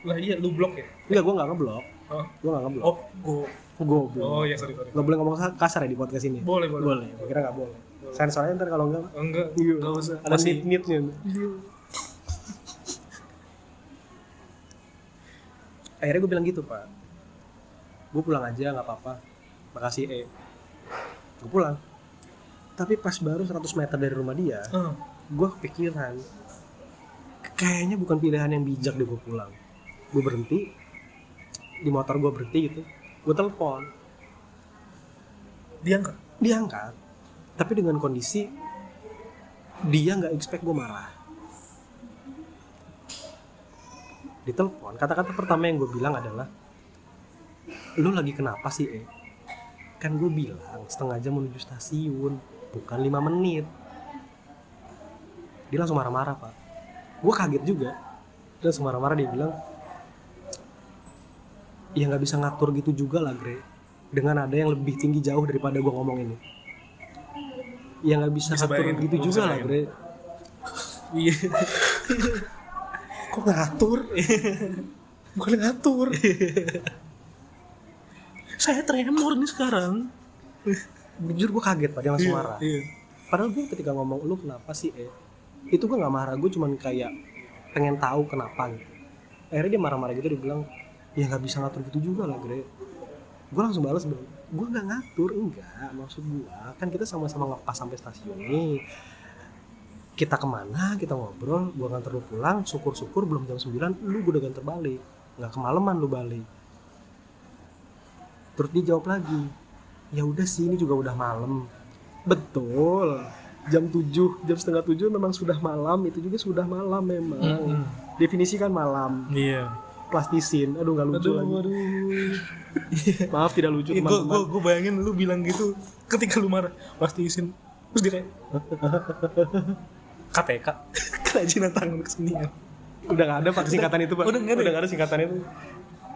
Lah iya lu blok ya? enggak gue nggak ngeblok Oh, gue nggak ngeblok oh, go. goblok Oh ya sorry sorry. nggak boleh ngomong kasar ya di podcast ini Boleh boleh. boleh gue kira nggak boleh sensornya ntar kalau enggak Oh, enggak. Iya. Enggak usah. ada Masih nit nitnya akhirnya gue bilang gitu pak gue pulang aja nggak apa-apa. Makasih eh gue pulang. Tapi pas baru 100 meter dari rumah dia Ah, gue kepikiran kayaknya bukan pilihan yang bijak deh gue pulang. Gue berhenti di motor gue berhenti gitu gue telepon. Diangkat. diangkat tapi dengan kondisi dia nggak expect gue marah. Ditelepon. Kata-kata pertama yang gue bilang adalah lu lagi kenapa sih eh kan gue bilang setengah jam menuju stasiun bukan lima menit. Dia langsung marah-marah pak. Gue kaget juga. Dia langsung marah-marah dia bilang ya nggak bisa ngatur gitu juga lah Gre. Dengan ada yang lebih tinggi jauh daripada gue ngomong ini. Ya nggak bisa, Bisa ngatur bayangin, gitu juga lah. Gre. Iya. kok ngatur? Bukan ngatur Saya tremor nih sekarang. jujur gue kaget pak. Dia langsung Iya, marah. Iya. padahal gue ketika ngomong lu kenapa sih eh? Itu gue nggak marah gue cuman kayak pengen tahu kenapa gitu. Akhirnya dia marah-marah gitu dia bilang ya nggak bisa ngatur gitu juga lah Gre. Gue langsung balas gue nggak ngatur. Enggak maksud gue kan kita sama-sama ngepas sampai stasiun nih. Kita ke mana kita ngobrol gue nganter lu pulang syukur-syukur belum jam 9 lu gue udah nganter balik. Nggak kemalaman lu balik terus dia jawab lagi ya udah sih ini juga udah malam. Betul. Jam 7 jam setengah 7 memang sudah malam itu juga sudah malam memang. Mm-mm. definisi kan malam. Iya. plastisin aduh nggak lucu aduh lagi. aduh maaf tidak lucu gue teman-teman. gue bayangin lu bilang gitu ketika lu marah pasti izin terus dia kayak KTK kerajinan tangan kesenian udah nggak ada pak singkatan itu pak. Udah nggak ada ya? nggak ada singkatan itu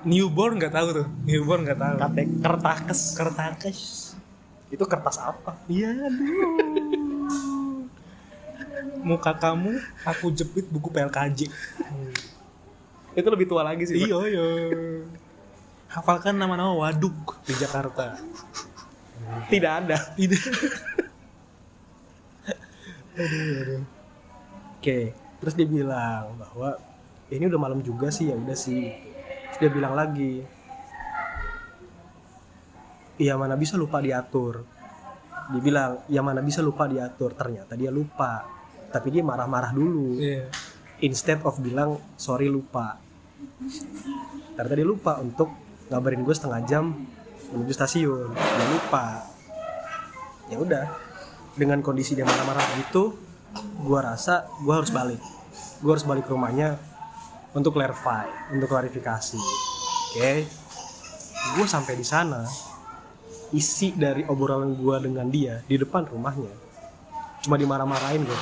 newborn nggak tahu tuh. Newborn nggak tahu. Katek kertakes. Kertakes. Itu kertas apa? Iya muka kamu aku jepit buku PLKJ itu lebih tua lagi sih iya iya. Hafalkan nama-nama waduk di Jakarta. Tidak ada. Tidak. Oke terus dia bilang bahwa ini udah malam juga sih ya udah sih dia bilang lagi iya mana bisa lupa diatur. Dia bilang ya mana bisa lupa diatur. Ternyata dia lupa tapi dia marah-marah dulu. Iya. Instead of bilang sorry lupa. Ternyata dia lupa untuk ngabarin gue setengah jam menuju stasiun. Dia lupa. Ya udah dengan kondisi dia marah-marah gitu gue rasa gue harus balik. Gue harus balik ke rumahnya untuk clarify untuk klarifikasi. Oke. Gue sampai di sana isi dari obrolan gue dengan dia di depan rumahnya cuma dimarah-marahin gue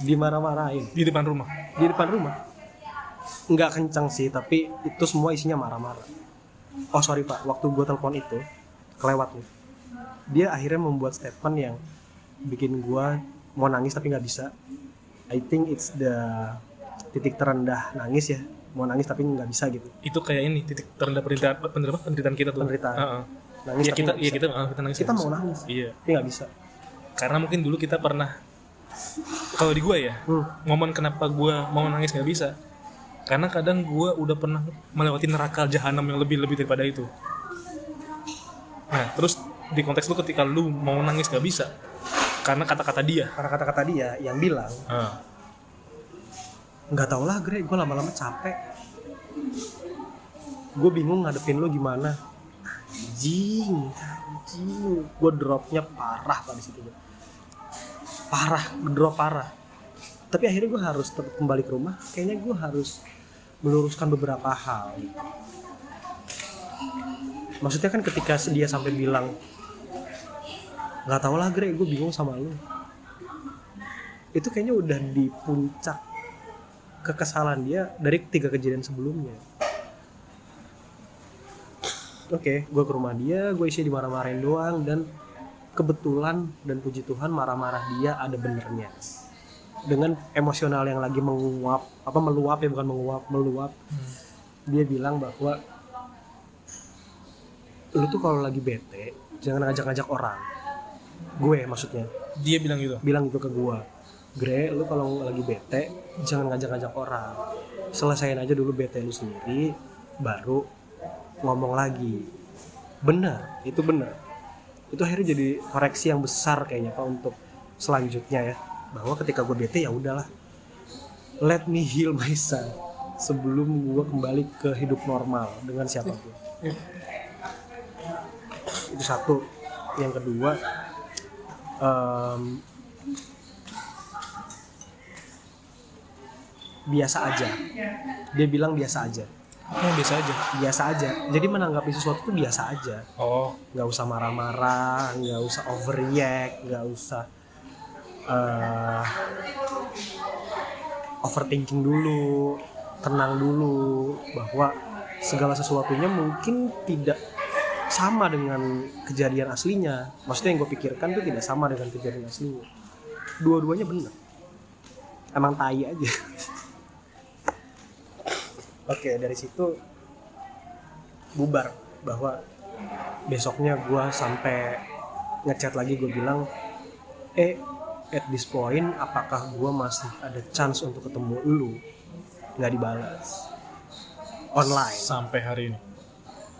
dimarah-marahin. Di depan rumah? Di depan rumah. Nggak kencang sih tapi itu semua isinya marah-marah. Oh sorry pak. Waktu gue telepon itu kelewat nih. Dia akhirnya membuat statement yang bikin gue mau nangis tapi nggak bisa. I think it's the titik terendah nangis ya mau nangis tapi nggak bisa gitu itu kayak ini titik terendah penderitaan penderitaan, penderitaan kita tuh Penderitaan. Heeh. nangis Iya tapi kita iya bisa. kita ah, kita nangis kita mau nangis iya tapi nggak bisa karena mungkin dulu kita pernah kalau di gua ya hmm. momen kenapa gua mau nangis nggak bisa karena kadang gua udah pernah melewati neraka jahanam yang lebih lebih daripada itu nah terus di konteks lu ketika lu mau nangis nggak bisa karena kata-kata dia karena kata-kata dia yang bilang Ah. Nggak tau lah Gre. Gue lama-lama capek. Gue bingung ngadepin lo gimana. Anjing anjing. Gue dropnya parah pada situ parah drop parah. Tapi akhirnya gue harus tetap kembali ke rumah. Kayaknya gue harus meluruskan beberapa hal. Maksudnya kan ketika dia sampai bilang nggak tau lah Gre gue bingung sama lo itu kayaknya udah di puncak kekesalan dia dari tiga kejadian sebelumnya. Oke, gue ke rumah dia, gue isi dimarah-marahin doang dan kebetulan dan puji Tuhan marah-marah dia ada benernya. Dengan emosional yang lagi menguap, apa meluap ya bukan menguap, meluap. Dia bilang bahwa lu tuh kalau lagi bete jangan ngajak-ngajak orang. Gue maksudnya dia bilang gitu bilang itu ke gua Gre, lu kalau lagi bete jangan ngajak-ngajak orang. Selesain aja dulu bete lu sendiri baru ngomong lagi. Benar itu benar itu akhirnya jadi koreksi yang besar kayaknya pak untuk selanjutnya ya. Bahwa ketika gue bete ya udahlah. Let me heal myself sebelum gue kembali ke hidup normal dengan siapa pun. Itu satu. Yang kedua em, biasa aja. Dia bilang biasa aja. Ya biasa aja? Biasa aja. Jadi menanggapi sesuatu itu biasa aja. Oh. Nggak usah marah-marah nggak usah overreact nggak usah eh, overthinking dulu tenang dulu bahwa segala sesuatunya mungkin tidak sama dengan kejadian aslinya. Maksudnya yang gue pikirkan tuh tidak sama dengan kejadian aslinya. Dua-duanya benar emang tai aja oke dari situ bubar bahwa besoknya gue sampai ngechat lagi gue bilang eh at this point apakah gue masih ada chance untuk ketemu lu? Nggak dibalas. Online. Sampai hari ini?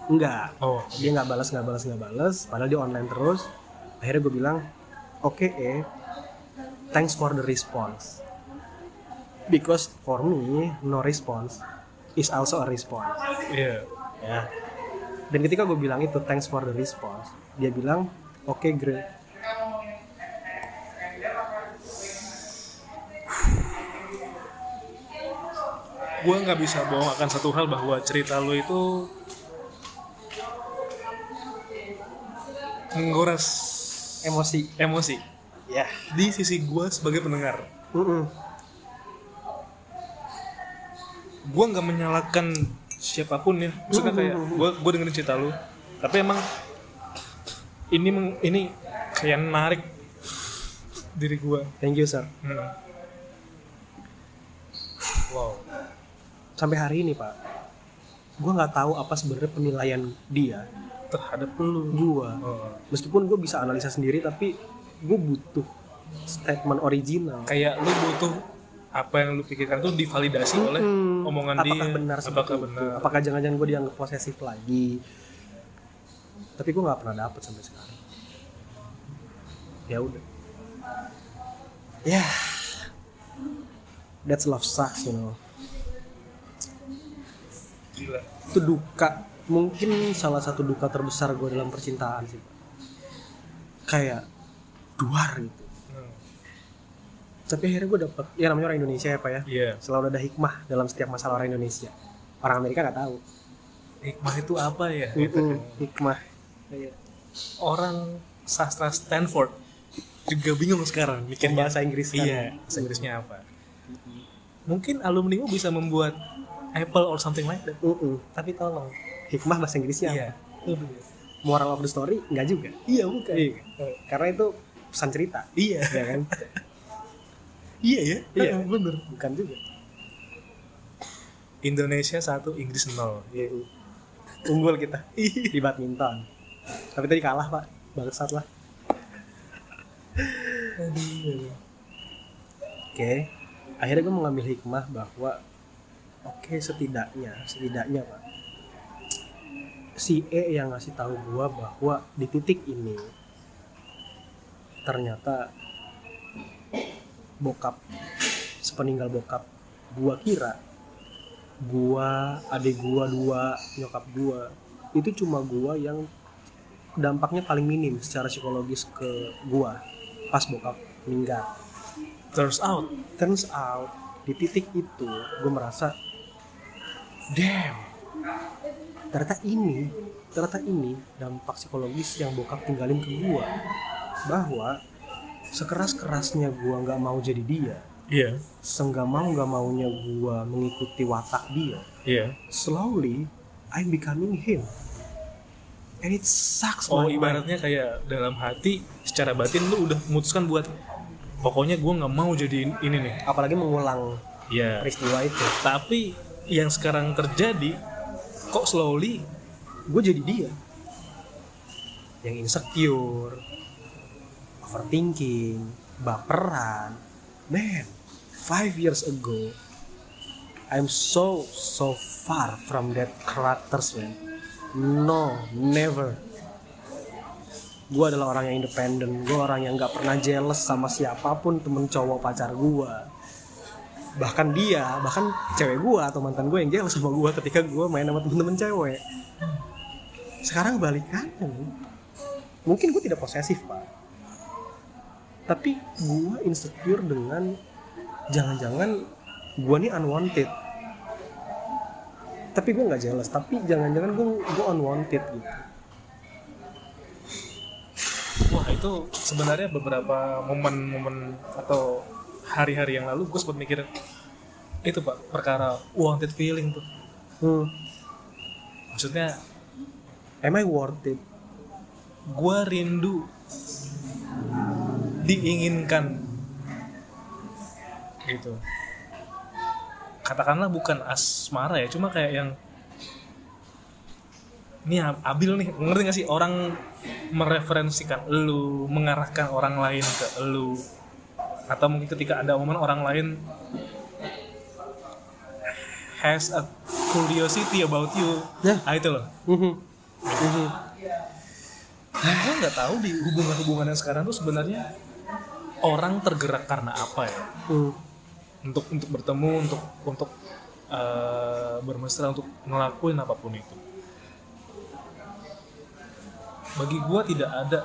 Enggak oh dia nggak balas nggak balas nggak balas. Padahal dia online terus. Akhirnya gue bilang oke eh thanks for the response. Because for me no response is also a response iya ya dan ketika gue bilang itu thanks for the response dia bilang oke great gue nggak bisa bohong akan satu hal bahwa cerita lo itu menguras Emosi. emosi Ya. di sisi gue sebagai pendengar Mm-mm. Gue nggak menyalahkan siapa pun ya maksudnya kayak gue gue dengerin cerita lu tapi emang ini meng- ini kayak narik diri gue Thank you, sir. wow Sampai hari ini, Pak. Gue nggak tahu apa sebenarnya penilaian dia, terhadap lu gua. Oh. Meskipun gue bisa analisa sendiri, tapi gue butuh statement original. kayak lu butuh apa yang lu pikirkan tuh divalidasi oleh Hmm, omongan apakah dia benar apakah itu? benar Apakah jangan-jangan gue dianggap posesif lagi? Tapi gue nggak pernah dapet sampai sekarang. Ya udah. Ya. That's love sucks, you know. gila Itu duka. Mungkin salah satu duka terbesar gue dalam percintaan sih. Kayak duar gitu. Tapi akhirnya gue dapet, ya namanya orang Indonesia ya Pak ya. iya Selalu ada hikmah dalam setiap masalah orang Indonesia. Orang Amerika nggak tahu. hikmah itu apa ya Mm-mm, hikmah. Iya. orang sastra Stanford juga bingung sekarang mikirnya bahasa Inggris kan. iya bahasa Inggrisnya apa mungkin alumni bisa membuat Apple or something like that Mm-mm. tapi tolong Hikmah bahasa Inggrisnya. iya apa? Moral of the story nggak juga. iya bukan Iya. Karena itu pesan cerita, iya ya kan? iya ya Iya. Bener Bukan juga. Indonesia satu Inggris nol Iya. Unggul kita di badminton. Tapi tadi kalah pak, bangsat lah. Oke, akhirnya gue mengambil hikmah bahwa oke setidaknya, setidaknya pak, si E yang ngasih tahu gue bahwa di titik ini ternyata bokap sepeninggal bokap. Gua kira gua adik gua dua nyokap gua itu cuma gua yang dampaknya paling minim secara psikologis ke gua pas bokap meninggal. Turns out. Turns out di titik itu gue merasa damn. Ternyata ini ternyata ini dampak psikologis yang bokap tinggalin ke gue bahwa sekeras kerasnya gue nggak mau jadi dia. Iya. Senggak mau nggak maunya gue mengikuti watak dia. Iya. Slowly I'm becoming him. And it sucks oh my mind. ibaratnya kayak dalam hati secara batin lu udah memutuskan buat pokoknya gue nggak mau jadi ini nih. Apalagi mengulang ya peristiwa itu. Tapi yang sekarang terjadi kok slowly gue jadi dia? Yang insecure overthinking baperan. Man five years ago I'm so so far from that characters man. No never. Gue adalah orang yang independen gue orang yang nggak pernah jealous sama siapa pun temen cowok pacar gue bahkan dia bahkan cewek gue atau mantan gue yang jealous sama gue ketika gue main sama temen-temen cewek. Sekarang balikannya mungkin gue tidak posesif pak tapi gue insecure dengan jangan-jangan gue nih unwanted. Tapi gue nggak jealous tapi jangan-jangan gue gue unwanted gitu. Wah itu sebenarnya beberapa momen-momen atau hari-hari yang lalu gue sempat mikir itu pak perkara wanted feeling tuh. Hmm. maksudnya am I worth it? gue rindu diinginkan gitu katakanlah bukan asmara ya cuma kayak yang ini Ab- Abil nih ngerti gak sih orang mereferensikan lu mengarahkan orang lain ke lu atau mungkin ketika ada momen orang lain has a curiosity about you Ya. ah itu loh Mhm. Mhm. gue nggak tahu di hubungan-hubungan yang sekarang tuh sebenarnya orang tergerak karena apa ya? Hmm. untuk untuk bertemu untuk untuk eh, bermesra untuk ngelakuin apa pun itu. Bagi gue tidak ada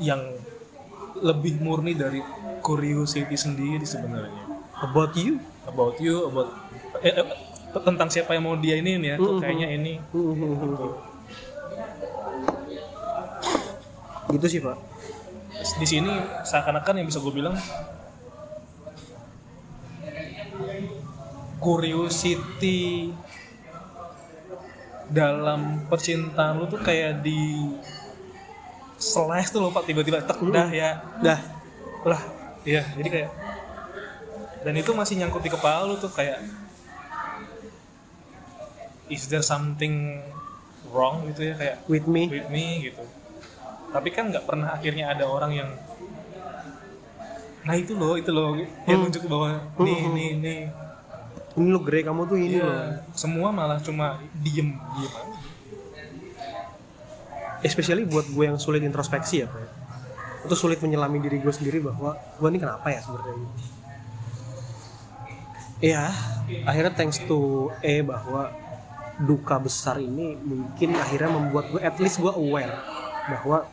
yang lebih murni dari curiosity sendiri sebenarnya. About you? About you about eh, eh, tentang siapa yang mau dia ini ya kok kayaknya ini. Gitu sih pak di sini seakan-akan yang bisa gue bilang curiosity dalam percintaan lu tuh kayak di slice tuh loh pak tiba-tiba tek dah ya. Dah. Lah iya jadi kayak dan itu masih nyangkut di kepala lu tuh kayak is there something wrong gitu ya kayak with me. with me gitu tapi kan nggak pernah akhirnya ada orang yang nah itu loh itu loh yang nunjuk ke bawah nih nih nih. Ini lo Grey kamu tuh ini Iya, loh. semua malah cuma diem diem aja. especially buat gue yang sulit introspeksi ya pak itu sulit menyelami diri gue sendiri bahwa gue ini kenapa ya sebenarnya Iya, akhirnya thanks to E bahwa duka besar ini mungkin akhirnya membuat gue at least gue aware bahwa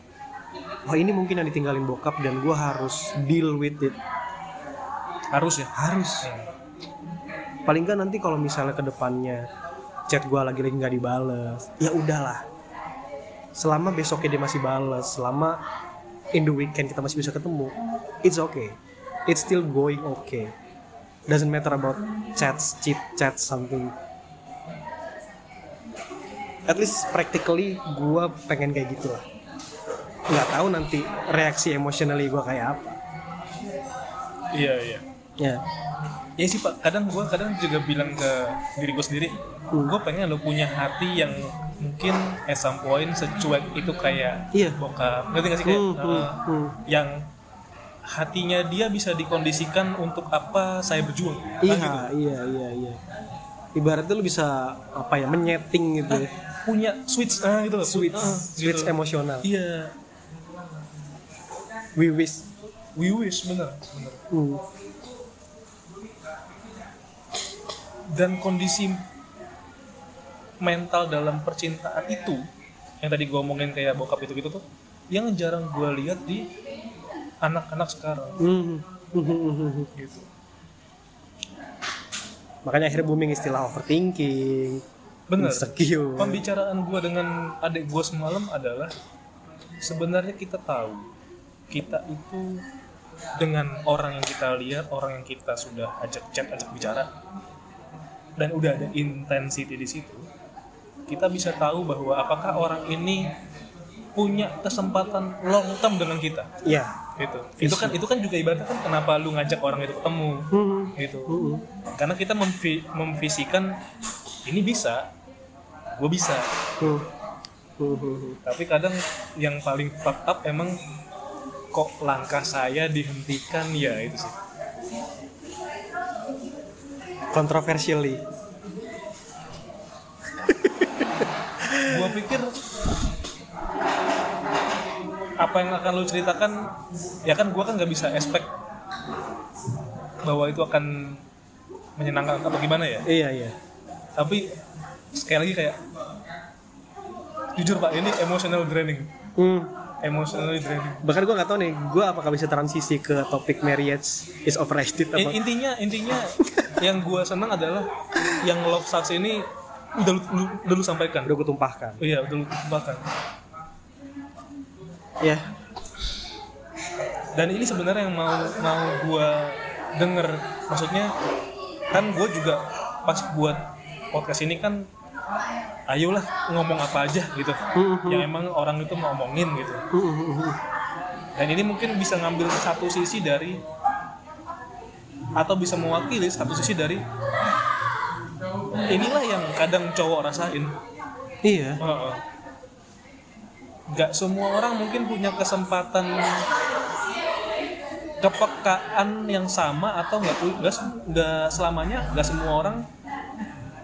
oh ini mungkin yang ditinggalin bokap dan gue harus deal with it. Harus ya? Harus. Paling nggak nanti kalau misalnya ke depannya chat gue lagi lagi nggak dibales ya udahlah. Selama besoknya dia masih bales selama in the weekend kita masih bisa ketemu it's okay. It's still going okay. Doesn't matter about chats chit chat something. At least practically gue pengen kayak gitu lah nggak tahu nanti reaksi emotionally gue kayak apa iya iya ya ya sih pak kadang gue kadang juga bilang ke diri gue sendiri Hmm. gue pengen lo punya hati yang mungkin at some point secuek itu kayak Iya. bokap ngerti gak sih kayak Hmm, uh, hmm, hmm. yang hatinya dia bisa dikondisikan untuk apa saya berjuang Iya, gitu. iya, iya, iya. Ibaratnya lu bisa apa ya menyeting gitu, ya. punya switch ah gitu loh switch, Ah, switch gitu. emosional. iya We wish. we wish bener bener Hmm. dan kondisi mental dalam percintaan itu yang tadi gue omongin kayak bokap itu gitu tuh yang jarang gue lihat di anak-anak sekarang Hmm. Hmm. gitu Makanya akhirnya booming istilah overthinking, bener insecure. pembicaraan gue dengan adik gue semalam adalah sebenarnya kita tahu kita itu dengan orang yang kita lihat orang yang kita sudah ajak chat ajak bicara dan udah ada intensity di situ kita bisa tahu bahwa apakah orang ini punya kesempatan long term dengan kita Iya. gitu itu kan itu kan juga ibaratnya kan kenapa lu ngajak orang itu ketemu Hmm. gitu Hmm. karena kita memvi- memvisikan ini bisa gue bisa Hmm. Hmm. Hmm. tapi kadang yang paling fuck up emang kok langkah saya dihentikan ya itu sih Controversially. gue pikir apa yang akan lu ceritakan ya kan gue kan nggak bisa expect bahwa itu akan menyenangkan atau gimana ya Iya, iya. tapi sekali lagi kayak jujur pak ini emotional draining Hmm. Emotionally draining Bahkan gue nggak tahu nih, gue apakah bisa transisi ke topik marriage is overrated In- apa? intinya intinya yang gue senang adalah yang love sucks ini udah lu, lu, udah lu sampaikan Udah gue tumpahkan. iya udah lu tumpahkan Ya. dan ini sebenarnya yang mau mau gue denger maksudnya kan gue juga pas buat podcast ini kan ayolah ngomong apa aja gitu yang emang orang itu mau ngomongin gitu Hmm. Hmm. Hmm. dan ini mungkin bisa ngambil satu sisi dari atau bisa mewakili satu sisi dari inilah yang kadang cowok rasain Iya. Heeh. nggak semua orang mungkin punya kesempatan kepekaan yang sama atau nggak nggak se- nggak selamanya nggak semua orang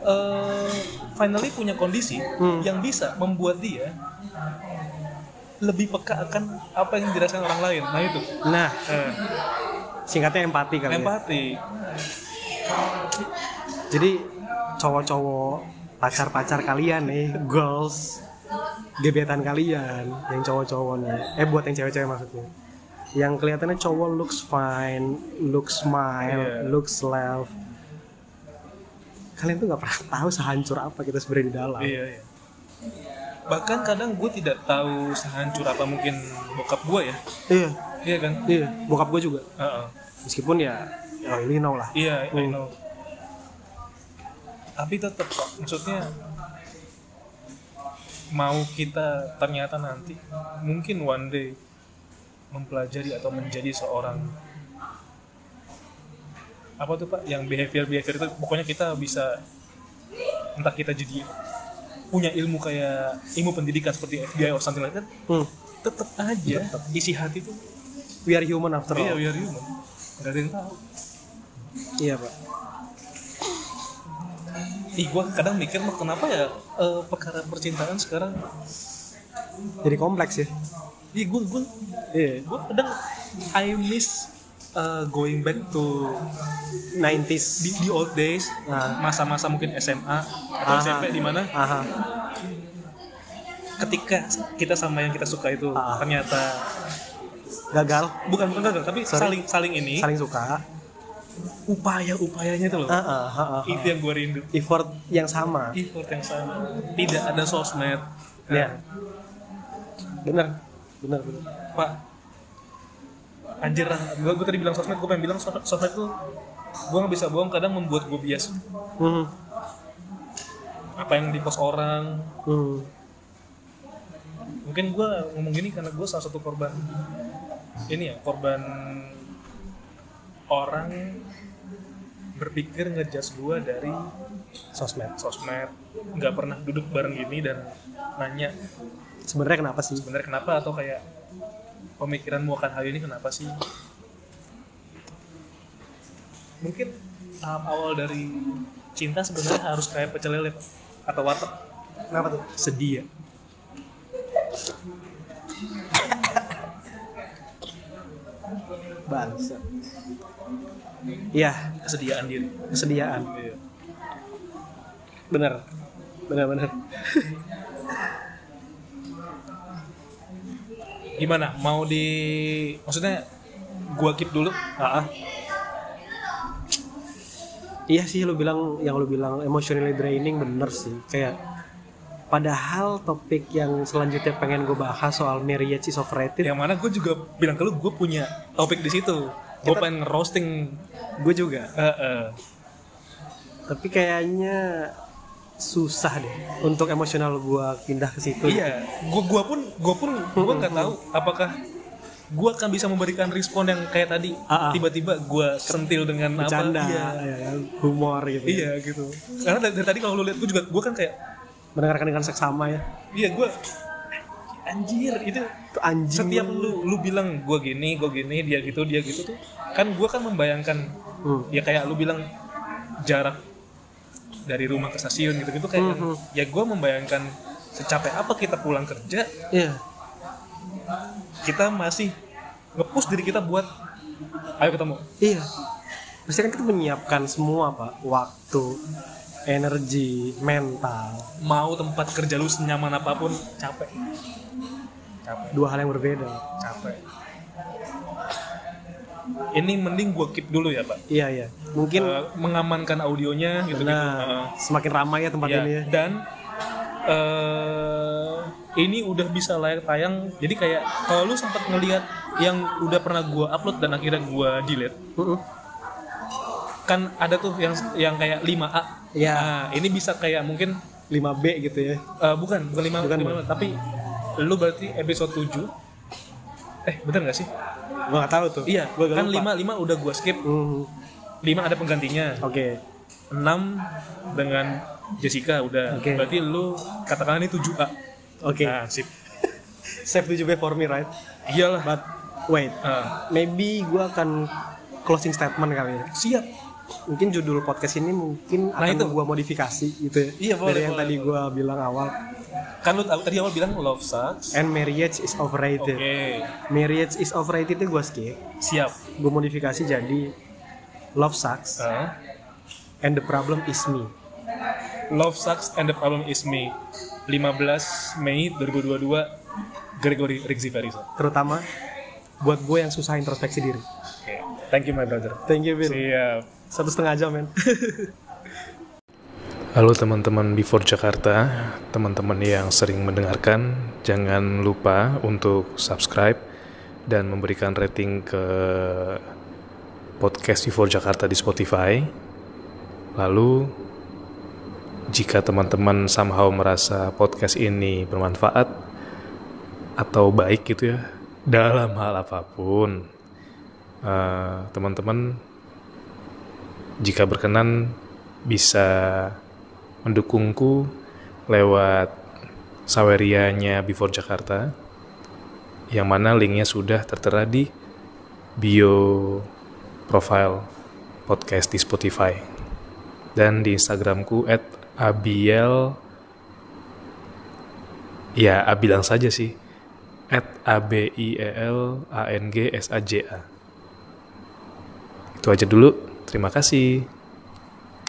eh, finally punya kondisi Hmm. yang bisa membuat dia lebih peka akan apa yang dirasakan orang lain. Nah itu. Nah, Eh, singkatnya empati kali ya. empati. Jadi cowok-cowok pacar-pacar kalian nih, girls, gebetan kalian, yang cowok-cowok nih, eh buat yang cewek-cewek maksudnya, yang kelihatannya cowok looks fine, looks smile, Iya. looks love, kalian tuh nggak pernah tahu sehancur apa kita sebenarnya di dalam. Iya iya. Bahkan kadang gue tidak tahu sehancur apa mungkin bokap gue ya. Iya. Iya kan? Iya bokap gue juga. Heeh. meskipun ya ya you know lah. Iya I Hmm. know. Tapi tetap kok maksudnya mau kita ternyata nanti mungkin one day mempelajari atau menjadi seorang apa tuh pak? Yang behavior behavior itu pokoknya kita bisa entah kita jadi punya ilmu kayak ilmu pendidikan seperti FBI or something like that Hmm. tetap aja isi hati tuh. We are human after iya all. we are human. Nggak ada yang tahu. Iya pak. Ih, gua kadang mikir mah kenapa ya eh, perkara percintaan sekarang jadi kompleks ya? Ih, gua gua iya. gua kadang I miss uh, going back to 90s di, di old days Nah. masa-masa mungkin SMA atau Aha. SMP di mana? Aha. Ketika kita sama yang kita suka itu Ah. ternyata gagal. Bukan bukan gagal tapi Sorry. saling saling ini saling suka. Upaya-upayanya itu loh. Ah, ah, ah, ah. itu yang gue rindu. Effort yang sama. Effort yang sama. Tidak ada sosmed. Ya. Bener bener bener Pak Anjir lah, gue, gue tadi bilang sosmed, gue pengen bilang sos- sosmed tuh Gue gak bisa bohong, kadang membuat gue bias. Hmm. Apa yang di post orang. Hmm. Mungkin gue ngomong gini karena gue salah satu korban Ini ya, korban Orang berpikir ngejudge gue dari sosmed. sosmed. Nggak pernah duduk bareng gini dan nanya sebenarnya kenapa sih? Sebenarnya kenapa atau kayak pemikiranmu akan hal ini kenapa sih? Mungkin tahap awal dari cinta sebenarnya harus kayak pecel lele Pak. atau warteg. Kenapa tuh? Sedia bangsa iya. Kesediaan diri kesediaan. Iya. bener bener bener gimana? Mau di maksudnya gua keep dulu? Ah. Iya sih lu bilang yang lu bilang emotionally draining bener sih. Kayak padahal topik yang selanjutnya pengen gue bahas soal marriage is overrated. Yang mana gue juga bilang ke lu gue punya topik di situ. Gue Kita- pengen roasting gue juga. Heeh. tapi kayaknya susah deh untuk emosional gue pindah ke situ Iya, gua gua pun gua pun gua nggak tahu apakah gua akan bisa memberikan respon yang kayak tadi. Ah, ah. Tiba-tiba gua sentil dengan bercanda apa? Iya. ya, ya, humor gitu Iya gitu. Karena dari, dari tadi kalau lu lihat gua juga gua kan kayak mendengarkan dengan seksama ya iya gua anjir itu anjing setiap lu lu bilang gua gini, gua gini, dia gitu, dia gitu tuh kan gua kan membayangkan Hmm. ya kayak lu bilang jarak dari rumah ke stasiun gitu-gitu kayak Mhm. ya gua membayangkan secapek apa kita pulang kerja Iya. kita masih nge-push diri kita buat ayo ketemu Iya. Pasti kan kita menyiapkan semua pak, waktu, energi, mental, mau tempat kerja lu senyaman apa pun capek capek dua hal yang berbeda. capek ini mending gua keep dulu ya pak Iya iya. Mungkin Eh, mengamankan audionya gitu gitu benar. Semakin ramai ya tempat ini ya. dan eh ini udah bisa layak tayang jadi kayak kalau lu sempat ngelihat yang udah pernah gua upload dan akhirnya gua delete Mm-mm. kan ada tuh yang yang kayak 5A Iya. nah ini bisa kayak mungkin 5B gitu ya. Eh, bukan, bukan lima, Bukan, lima, tapi lu berarti episode 7 Eh, bener gak sih? Gua nggak tahu tuh. Iya, Gua kan lupa. 5, 5 udah gua skip Mhm. 5 ada penggantinya Oke. 6 dengan Jessica udah Oke. Berarti lu katakan ini 7A Oke. Nah, sip Save 7B for me right? Iyalah But wait, Ah, maybe gua akan closing statement kali ya. Siap Mungkin judul podcast ini mungkin Nah, akan itu. gua modifikasi gitu ya. Iya, boleh, Dari yang boleh, tadi gua bilang awal. Kan lu tadi awal bilang love sucks And marriage is Oke, overrated. Marriage is overrated itu gua skip. siap Gue modifikasi jadi love sucks Ah, and the problem is me. Love sucks and the problem is me 15 Mei 2022 Gregory Rizzi-Farisa Terutama buat gue yang susah introspeksi diri. Oke, thank you my brother Thank you, Bill. Siap Satu setengah jam, men. Halo teman-teman Before Jakarta, teman-teman yang sering mendengarkan, jangan lupa untuk subscribe dan memberikan rating ke podcast Before Jakarta di Spotify. Lalu, jika teman-teman somehow merasa podcast ini bermanfaat atau baik gitu ya, dalam hal apa pun, eh, teman-teman jika berkenan bisa mendukungku lewat sawerianya Before Jakarta yang mana linknya sudah tertera di bio profile podcast di Spotify. Dan di Instagramku at abiel ya abilang saja sih. At a b i e l a n g s a j a. Itu aja dulu terima kasih